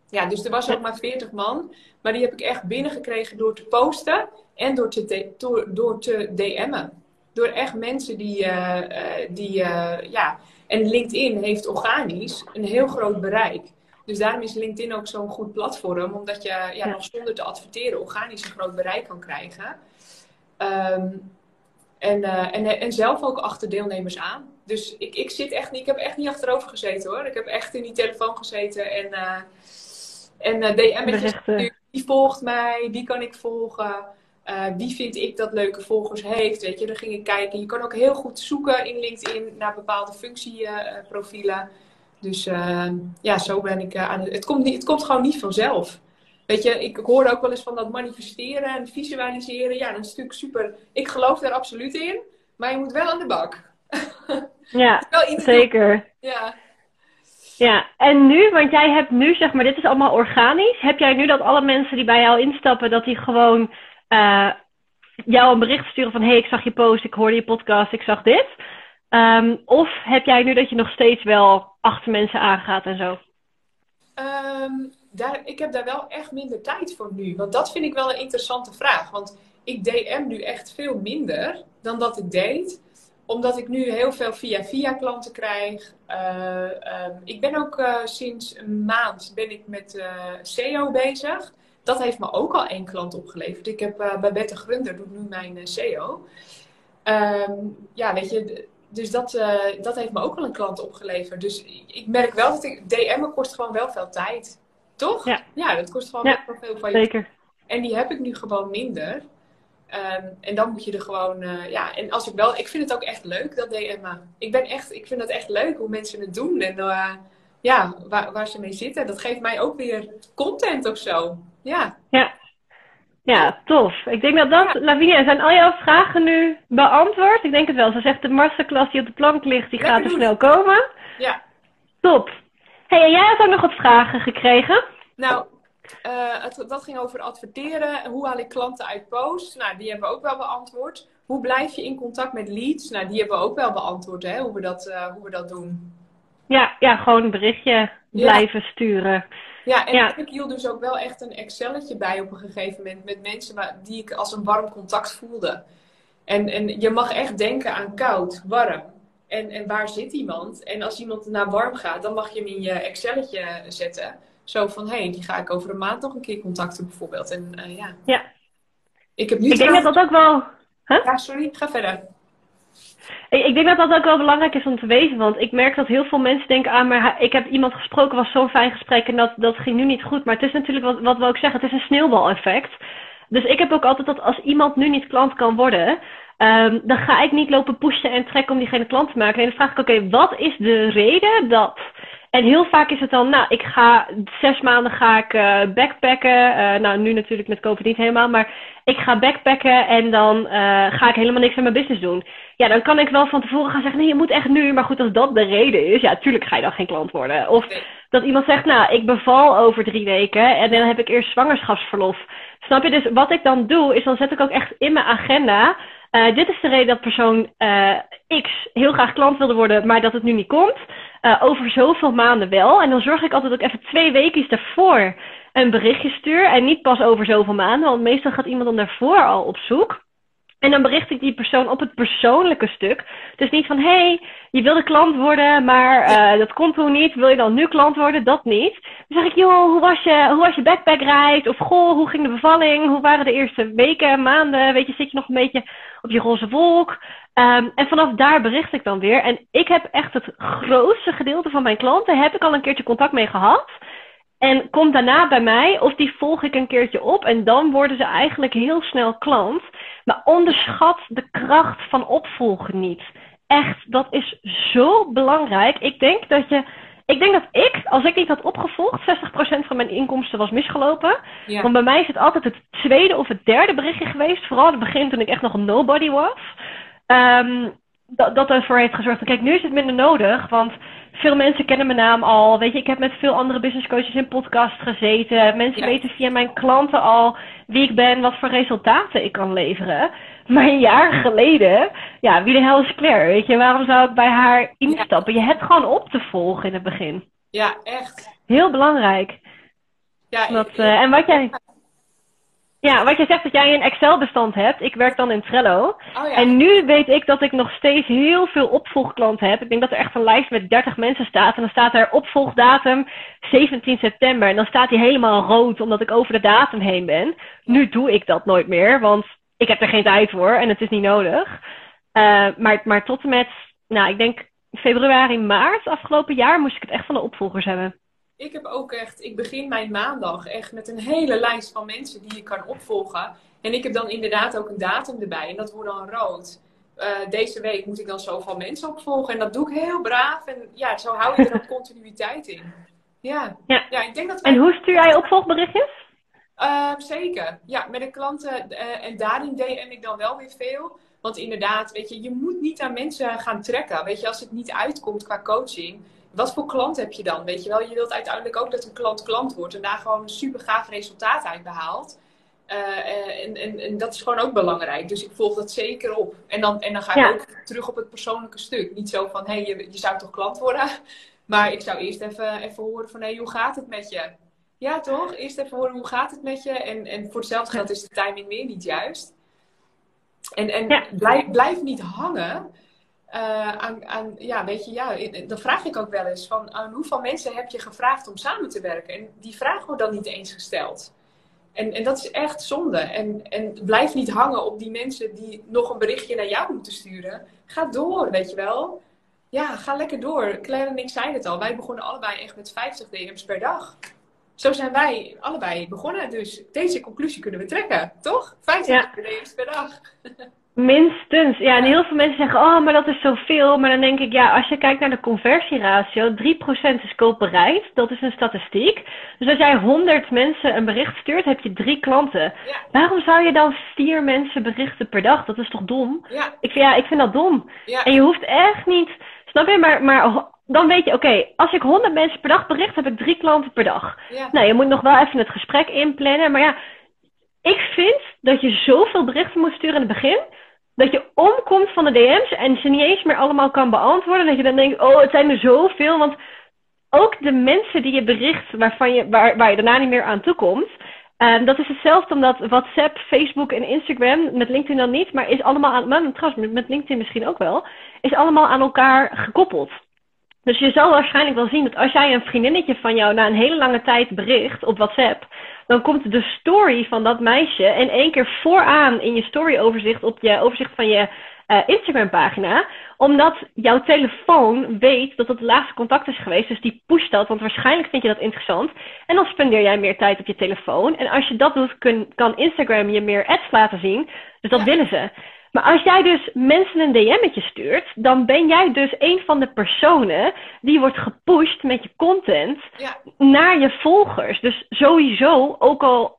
B: Ja, dus er was ook maar 40 man. Maar die heb ik echt binnengekregen door te posten en door te, door, door te DM'en. Door echt mensen die, uh, die ja, en LinkedIn heeft organisch een heel groot bereik. Dus daarom is LinkedIn ook zo'n goed platform, omdat je ja, nog zonder te adverteren organisch een groot bereik kan krijgen. Ehm, en, uh, en, en zelf ook achter deelnemers aan. Dus ik, ik zit echt niet, ik heb echt niet achterover gezeten hoor. Ik heb echt in die telefoon gezeten en, uh, en uh, DM die volgt mij, die kan ik volgen. Uh, wie vind ik dat leuke volgers heeft? Weet je, dan ging ik kijken. Je kan ook heel goed zoeken in LinkedIn naar bepaalde functieprofielen. dus ja, zo ben ik aan het. Het komt, niet, het komt gewoon niet vanzelf. Weet je, ik hoor ook wel eens van dat manifesteren en visualiseren. Ja, dat is natuurlijk super. Ik geloof daar absoluut in. Maar je moet wel aan de bak.
C: Ja, zeker.
B: Ja.
C: Ja, en nu, want jij hebt nu, zeg maar, dit is allemaal organisch. Heb jij nu dat alle mensen die bij jou instappen, dat die gewoon uh, jou een bericht sturen van: hey, ik zag je post, ik hoorde je podcast, ik zag dit. Um, of heb jij nu dat je nog steeds wel achter mensen aangaat en zo?
B: Um, daar, ik heb daar wel echt minder tijd voor nu. Want dat vind ik wel een interessante vraag. Want ik DM nu echt veel minder dan dat ik deed. Omdat ik nu heel veel via-via klanten krijg. Uh, um, ik ben ook uh, sinds een maand ben ik met uh, SEO bezig dat heeft me ook al één klant opgeleverd. Ik heb bij Bette Grunder, doet nu mijn SEO. Um, ja, weet je, dus dat, dat heeft me ook al een klant opgeleverd. Dus ik merk wel dat ik, DM'en kost gewoon wel veel tijd. Toch?
C: Ja,
B: ja dat kost gewoon
C: ja,
B: veel van je.
C: Zeker.
B: En die heb ik nu gewoon minder. Um, en dan moet je er gewoon, ja, en als ik wel, ik vind het ook echt leuk dat DM'en. Ik ben echt, ik vind het echt leuk hoe mensen het doen en ja, waar, waar ze mee zitten. Dat geeft mij ook weer content of zo. Ja.
C: Ja. Ja, tof. Ik denk dat dat, ja. Lavinia, zijn al jouw vragen nu beantwoord? Ik denk het wel. Ze zegt de masterclass die op de plank ligt, die gaat er snel komen.
B: Ja.
C: Top. Hey, en jij had ook nog wat vragen gekregen?
B: Nou, uh, het, dat ging over adverteren. Hoe haal ik klanten uit posts? Nou, die hebben we ook wel beantwoord. Hoe blijf je in contact met leads? Nou, die hebben we ook wel beantwoord, hè, hoe we dat, uh, hoe we dat doen.
C: Ja, ja, gewoon een berichtje blijven ja. sturen.
B: Ja, en ja. ik hield dus ook wel echt een Excelletje bij op een gegeven moment met mensen die ik als een warm contact voelde. En, en je mag echt denken aan koud, warm. En, en waar zit iemand? En als iemand naar warm gaat, dan mag je hem in je Excelletje zetten. Zo van, hé, hey, die ga ik over een maand nog een keer contacten bijvoorbeeld. En uh, ja.
C: ja.
B: Ik, heb nu
C: ik denk dat dat ook wel... Huh?
B: Ja, sorry, ga verder.
C: Ik, denk dat dat ook wel belangrijk is om te weten. Want ik merk dat heel veel mensen denken: ah, maar ik heb iemand gesproken, was zo'n fijn gesprek en dat, dat ging nu niet goed. Maar het is natuurlijk, wat, wat wil ik zeggen, het is een sneeuwbaleffect. Dus ik heb ook altijd dat als iemand nu niet klant kan worden, um, dan ga ik niet lopen pushen en trekken om diegene klant te maken. En dan vraag ik: oké, okay, wat is de reden dat. En heel vaak is het dan, nou, ik ga zes maanden ga ik uh, backpacken. Uh, nou, nu natuurlijk met COVID niet helemaal, maar ik ga backpacken en dan uh, ga ik helemaal niks aan mijn business doen. Ja, dan kan ik wel van tevoren gaan zeggen, nee, je moet echt nu. Maar goed, als dat de reden is, ja, tuurlijk ga je dan geen klant worden. Of dat iemand zegt, nou, ik beval over drie weken en dan heb ik eerst zwangerschapsverlof. Snap je? Dus wat ik dan doe, is dan zet ik ook echt in mijn agenda. Uh, dit is de reden dat persoon uh, X heel graag klant wilde worden, maar dat het nu niet komt. uh, over zoveel maanden wel. En dan zorg ik altijd ik even twee weken daarvoor een berichtje stuur. En niet pas over zoveel maanden, want meestal gaat iemand dan daarvoor al op zoek. En dan bericht ik die persoon op het persoonlijke stuk. Dus niet van, hé, hey, je wilde klant worden, maar uh, dat komt toen niet. Wil je dan nu klant worden? Dat niet. Dan zeg ik, joh, hoe was je, hoe was je backpackreis? Of goh, hoe ging de bevalling? Hoe waren de eerste weken, maanden? Weet je, zit je nog een beetje op je roze wolk? Um, en vanaf daar bericht ik dan weer. En ik heb echt het grootste gedeelte van mijn klanten, heb ik al een keertje contact mee gehad. En komt daarna bij mij, of die volg ik een keertje op. En dan worden ze eigenlijk heel snel klant. Maar onderschat de kracht van opvolgen niet. Echt, dat is zo belangrijk. Ik denk dat je. Ik denk dat ik, als ik niet had opgevolgd, 60% van mijn inkomsten was misgelopen. Ja. Want bij mij is het altijd het tweede of het derde berichtje geweest. Vooral het begin toen ik echt nog een nobody was. Um, dat, dat ervoor heeft gezorgd. Kijk, nu is het minder nodig, want veel mensen kennen mijn naam al. Weet je, ik heb met veel andere business coaches in podcast gezeten. Mensen weten via mijn klanten al wie ik ben, wat voor resultaten ik kan leveren. Maar een jaar geleden, ja, wie de hel is Claire? Weet je, waarom zou ik bij haar instappen? Je hebt gewoon op te volgen in het begin.
B: Ja, echt.
C: Heel belangrijk. Ja, dat, uh, en wat jij. Ja, wat je zegt dat jij een Excel-bestand hebt. Ik werk dan in Trello. Oh, ja. En nu weet ik dat ik nog steeds heel veel opvolgklanten heb. Ik denk dat er echt een lijst met 30 mensen staat. En dan staat er opvolgdatum 17 september. En dan staat die helemaal rood omdat ik over de datum heen ben. Nu doe ik dat nooit meer, want ik heb er geen tijd voor en het is niet nodig. Uh, maar, maar tot en met, nou, ik denk februari, maart afgelopen jaar moest ik het echt van de opvolgers hebben
B: ik heb ook echt, ik begin mijn maandag echt met een hele lijst van mensen die je kan opvolgen. En ik heb dan inderdaad ook een datum erbij en dat wordt dan rood. Uh, deze week moet ik dan zoveel mensen opvolgen en dat doe ik heel braaf. En ja, zo hou je er ook continuïteit in. Ja.
C: ja. ja ik denk dat wij... En hoe stuur jij opvolgberichtjes?
B: Uh, zeker. Ja, met de klanten. Uh, en daarin DM ik dan wel weer veel. Want inderdaad, weet je, je moet niet aan mensen gaan trekken. Weet je, als het niet uitkomt qua coaching, wat voor klant heb je dan? Weet je wel, je wilt uiteindelijk ook dat een klant klant wordt en daar gewoon een super gaaf resultaat uit behaalt. Uh, en, en, en, dat is gewoon ook belangrijk. Dus ik volg dat zeker op. En dan, en dan ga ik ook terug op het persoonlijke stuk. Niet zo van, hé, hey, je, je zou toch klant worden? Maar ik zou eerst even, even horen van, hé, hey, hoe gaat het met je? Ja, toch? Eerst even horen, hoe gaat het met je? En, en voor hetzelfde geld is de timing weer niet juist. En, en blijf, blijf niet hangen uh, aan, aan, ja, weet je, ja, dan vraag ik ook wel eens van aan hoeveel mensen heb je gevraagd om samen te werken? En die vraag wordt dan niet eens gesteld. En, en dat is echt zonde. En, en blijf niet hangen op die mensen die nog een berichtje naar jou moeten sturen. Ga door, weet je wel. Ja, ga lekker door. Claire en ik zeiden het al. Wij begonnen allebei echt met 50 DM's per dag. Zo zijn wij allebei begonnen. Dus deze conclusie kunnen we trekken, toch? 50 DM's per dag.
C: Minstens. Ja, en heel veel mensen zeggen, oh, maar dat is zoveel. Maar dan denk ik, ja, als je kijkt naar de conversieratio, 3% is koopbereid. Dat is een statistiek. Dus als jij 100 mensen een bericht stuurt, heb je drie klanten. Waarom zou je dan vier mensen berichten per dag? Dat is toch dom?
B: Ja.
C: Ik, ja, ik vind dat dom. En je hoeft echt niet, snap je, maar, maar dan weet je, oké, als ik 100 mensen per dag bericht, heb ik drie klanten per dag. Nou, je moet nog wel even het gesprek inplannen. Maar ja, ik vind dat je zoveel berichten moet sturen in het begin dat je omkomt van de DM's en ze niet eens meer allemaal kan beantwoorden. Dat je dan denkt, oh, het zijn er zoveel. Want ook de mensen die je bericht waarvan je, waar, waar je daarna niet meer aan toekomt. Uh, dat is hetzelfde omdat WhatsApp, Facebook en Instagram, met LinkedIn dan niet, maar is allemaal aan, met LinkedIn misschien ook wel, is allemaal aan elkaar gekoppeld. Dus je zal waarschijnlijk wel zien dat als jij een vriendinnetje van jou na een hele lange tijd bericht op WhatsApp, dan komt de story van dat meisje in één keer vooraan in je storyoverzicht op je overzicht van je uh, Instagram pagina. Omdat jouw telefoon weet dat het het laatste contact is geweest. Dus die pusht dat, want waarschijnlijk vind je dat interessant. En dan spendeer jij meer tijd op je telefoon. En als je dat doet, kun, kan Instagram je meer ads laten zien. Dus dat willen ze. Maar als jij dus mensen een DM'tje stuurt, dan ben jij dus een van de personen die wordt gepusht met je content naar je volgers. Dus sowieso, ook al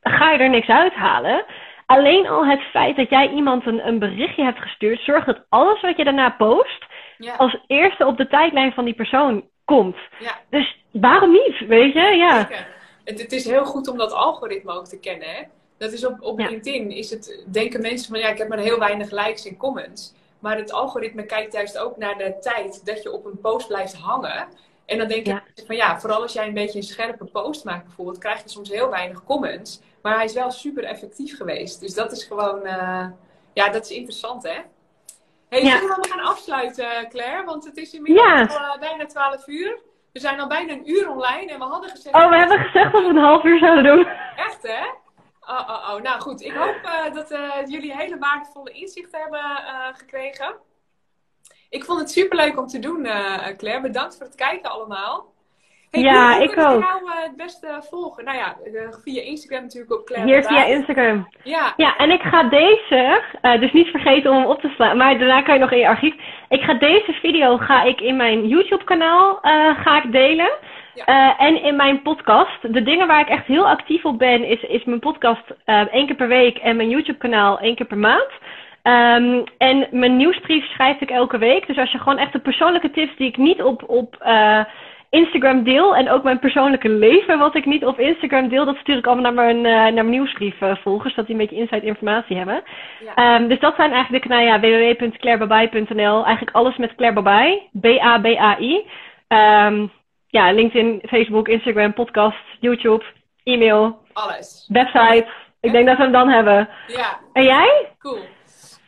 C: ga je er niks uithalen, alleen al het feit dat jij iemand een, een berichtje hebt gestuurd, zorgt dat alles wat je daarna post, als eerste op de tijdlijn van die persoon komt.
B: Ja.
C: Dus waarom niet, weet je? Ja.
B: Het, het is heel goed om dat algoritme ook te kennen, hè? Dat is op, op LinkedIn is het, denken mensen van ja, ik heb maar heel weinig likes en comments. Maar het algoritme kijkt juist ook naar de tijd dat je op een post blijft hangen. En dan denk
C: Ja.
B: ik van ja, vooral als jij een beetje een scherpe post maakt bijvoorbeeld, krijg je soms heel weinig comments. Maar hij is wel super effectief geweest. Dus dat is gewoon, eh, ja, dat is interessant hè. Hey,
C: Ja.
B: zullen we gaan afsluiten, Claire? Want het is inmiddels
C: Ja.
B: al, eh, bijna 12 uur. We zijn al bijna een uur online en we hadden gezegd...
C: Oh, we hebben gezegd dat we een half uur zouden doen.
B: Echt, hè? Oh, oh, oh. Nou goed, ik hoop eh, dat eh, jullie hele waardevolle inzichten hebben eh, gekregen. Ik vond het superleuk om te doen, Claire. Bedankt voor het kijken allemaal. Hey,
C: Ja,
B: hoe-
C: ik
B: kunnen
C: ook.
B: jou het beste volgen? Nou ja, via Instagram natuurlijk op Claire
C: Hier via. Instagram.
B: Ja,
C: Ja, en ik ga deze, dus niet vergeten om hem op te slaan, maar daarna kan je nog in je archief. Ik ga deze video ga ik in mijn YouTube kanaal eh, ga ik delen.
B: Ja.
C: Eh, en in mijn podcast. De dingen waar ik echt heel actief op ben, is, is mijn podcast eh, één keer per week en mijn YouTube kanaal één keer per maand. Ehm, en mijn nieuwsbrief schrijf ik elke week. Dus als je gewoon echt de persoonlijke tips die ik niet op, op eh, Instagram deel. En ook mijn persoonlijke leven wat ik niet op Instagram deel. Dat stuur ik allemaal naar mijn, naar mijn nieuwsbrief volgen. Zodat die een beetje inside informatie hebben.
B: ja.
C: Ehm, dus dat zijn eigenlijk de kanalen. Ja, www.clairebabai.nl. Eigenlijk alles met Claire Babai. B-A-B-A-I. Ehm, ja, LinkedIn, Facebook, Instagram, podcast, YouTube, e-mail,
B: alles.
C: website. Ik denk dat we hem dan hebben.
B: Ja,
C: En jij?
B: Cool.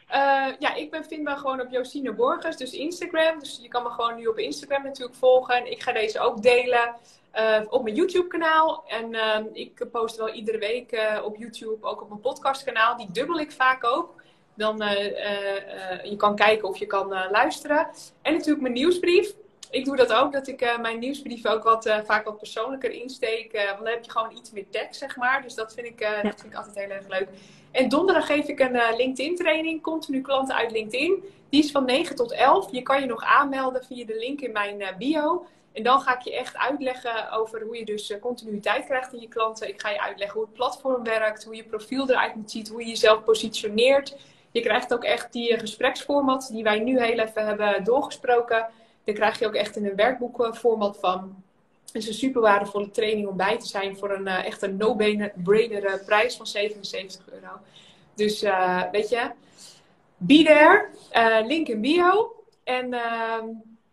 B: Eh, ja, ik ben vindbaar gewoon op Josine Borgers, dus Instagram. Dus je kan me gewoon nu op Instagram natuurlijk volgen. En ik ga deze ook delen eh, op mijn YouTube-kanaal. En ehm, ik post wel iedere week eh, op YouTube, ook op mijn podcastkanaal. Die dubbel ik vaak ook. Dan eh, eh, eh, je kan kijken of je kan eh, luisteren. En natuurlijk mijn nieuwsbrief. Ik doe dat ook, dat ik eh, mijn nieuwsbrief ook wat, eh, vaak wat persoonlijker insteek. eh, want dan heb je gewoon iets meer tekst, zeg maar. Dus dat vind ik, dat vind ik altijd heel erg leuk. En donderdag geef ik een eh, LinkedIn training, continu klanten uit LinkedIn. Die is van 9 tot 11. Je kan je nog aanmelden via de link in mijn bio. En dan ga ik je echt uitleggen over hoe je dus continuïteit krijgt in je klanten. Ik ga je uitleggen hoe het platform werkt, hoe je profiel eruit moet zien, hoe je jezelf positioneert. Je krijgt ook echt die gespreksformat die wij nu heel even hebben doorgesproken. Daar krijg je ook echt in een werkboekformat van. Het is een super waardevolle training om bij te zijn voor een eh, echt een no-brainer eh, prijs van 77 euro. Dus eh, weet je, be there, link in bio. En ehm,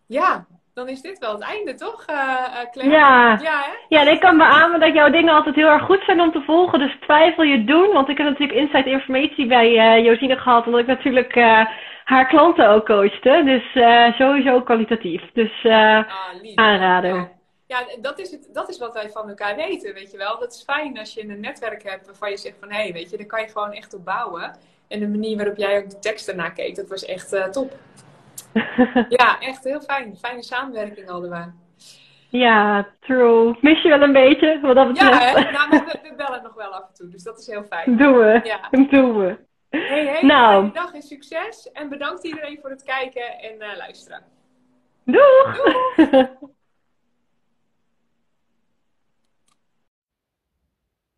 B: ja, dan is dit wel het einde, toch, Claire?
C: Ja.
B: Ja, hè?
C: Ja, en ik kan beamen dat jouw dingen altijd heel erg goed zijn om te volgen. Dus twijfel je doen. Want ik heb natuurlijk inside informatie bij eh Josine gehad. Omdat ik natuurlijk haar klanten ook coachte. Dus eh, sowieso kwalitatief. Dus eh,
B: Ah, lief.
C: Aanrader.
B: Ja. Ja, dat is, het, dat is wat wij van elkaar weten, weet je wel. Dat is fijn als je een netwerk hebt waarvan je zegt van... hé, hey, weet je, daar kan je gewoon echt op bouwen. En de manier waarop jij ook de tekst ernaar keek, dat was echt eh, top. Ja, echt heel fijn. Fijne samenwerking hadden we.
C: ja, true. Mis je wel een beetje wat dat
B: Ja,
C: betreft.
B: hè? Nou, we bellen nog wel af en toe, dus dat is heel fijn.
C: Doen we.
B: Ja.
C: Doen we.
B: Hey,
C: Nou.
B: fijne dag en succes. En bedankt iedereen voor het kijken en eh, luisteren.
C: Doeg!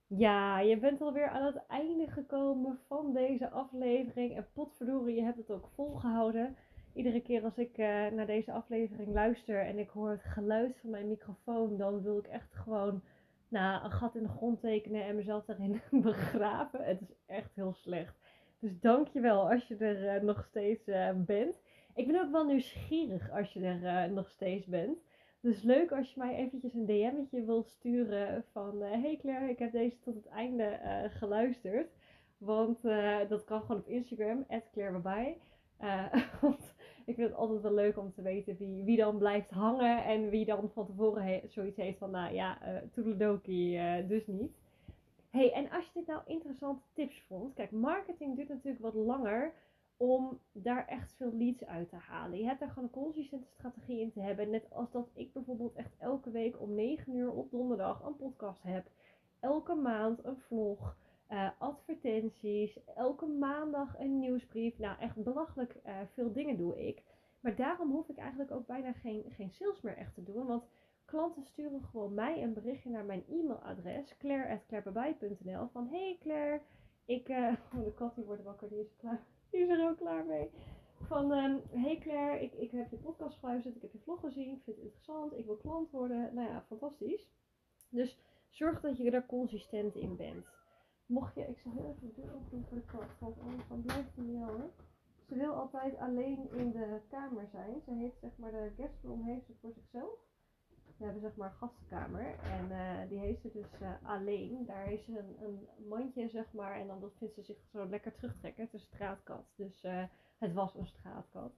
A: Ja, je bent alweer aan het einde gekomen van deze aflevering. En potverdorie, je hebt het ook volgehouden. Iedere keer als ik eh, naar deze aflevering luister en ik hoor het geluid van mijn microfoon, dan wil ik echt gewoon nou, een gat in de grond tekenen en mezelf daarin begraven. Het is echt heel slecht. Dus dankjewel als je er eh, nog steeds eh, bent. Ik ben ook wel nieuwsgierig als je er eh, nog steeds bent. Dus leuk als je mij eventjes een DM'tje wil sturen van... hey Claire, ik heb deze tot het einde geluisterd. Want dat kan gewoon op Instagram, @clairewaarbij. Want ik vind het altijd wel leuk om te weten wie, wie dan blijft hangen. En wie dan van tevoren zoiets heeft van, nou ja, eh, dus niet. Hey, en als je dit nou interessante tips vond... Kijk, marketing duurt natuurlijk wat langer om daar echt veel leads uit te halen. Je hebt daar gewoon een consistente strategie in te hebben. Net als dat ik bijvoorbeeld echt elke week om 9 uur op donderdag een podcast heb. Elke maand een vlog, eh, advertenties, elke maandag een nieuwsbrief. Nou, echt belachelijk eh, veel dingen doe ik. Maar daarom hoef ik eigenlijk ook bijna geen, geen sales meer echt te doen. Want klanten sturen gewoon mij een berichtje naar mijn e-mailadres. claire.claireberbij.nl Van, hey Claire, ik... eh, oh, de kat die wordt wakker, die is klaar. Die is er ook klaar mee. Van, ehm, hey Claire, ik, ik heb je podcast geluisterd, ik heb je vlog gezien, ik vind het interessant, ik wil klant worden. Nou ja, fantastisch. Dus zorg dat je er consistent in bent. Mocht je, ik zal heel even de deur open doen voor de kat, want anders dan blijft hij miauwen. Ze wil altijd alleen in de kamer zijn. Ze heeft zeg maar de guestroom heeft ze voor zichzelf. We hebben zeg maar een gastenkamer en eh, die heeft ze dus eh, alleen. Daar heeft ze een, een mandje zeg maar en dan vindt ze zich zo lekker terugtrekken. Het is een straatkat, dus eh, het was een straatkat.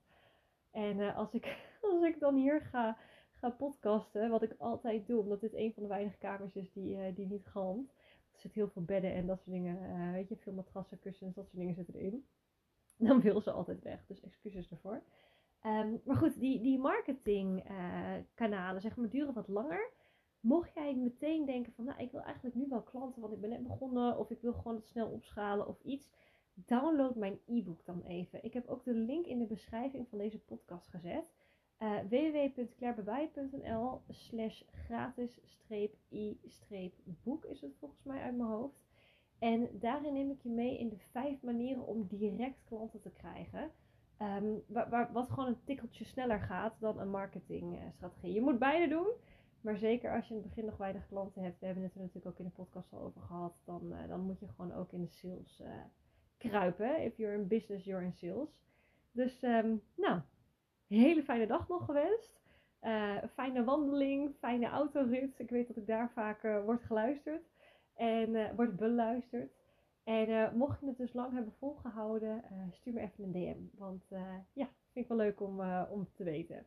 A: En als, ik, als ik dan hier ga, ga podcasten, wat ik altijd doe, omdat dit een van de weinige kamers is die, die niet galmt. Er zitten heel veel bedden en dat soort dingen, weet je, veel matrassen, kussens, dat soort dingen zitten erin. Dan wil ze altijd weg, dus excuses ervoor. Ehm, maar goed, die, die marketingkanalen zeg maar, duren wat langer. Mocht jij meteen denken van, nou, ik wil eigenlijk nu wel klanten, want ik ben net begonnen, of ik wil gewoon het snel opschalen of iets. Download mijn e-book dan even. Ik heb ook de link in de beschrijving van deze podcast gezet. Uh, www.clairebewaai.nl slash gratis-i-boek is het volgens mij uit mijn hoofd. En daarin neem ik je mee in de vijf manieren om direct klanten te krijgen. Um, wat gewoon een tikkeltje sneller gaat dan een marketingstrategie. Je moet beide doen. Maar zeker als je in het begin nog weinig klanten hebt. We hebben het er natuurlijk ook in de podcast al over gehad. Dan, uh, dan moet je gewoon ook in de sales uh, kruipen. If you're in business, you're in sales. Dus um, nou, hele fijne dag nog gewenst. Uh, fijne wandeling, fijne autorit. Ik weet dat ik daar vaak word geluisterd. En wordt beluisterd. En uh, mocht je het dus lang hebben volgehouden, uh, stuur me even een DM. Want uh, ja, vind ik wel leuk om, om te weten.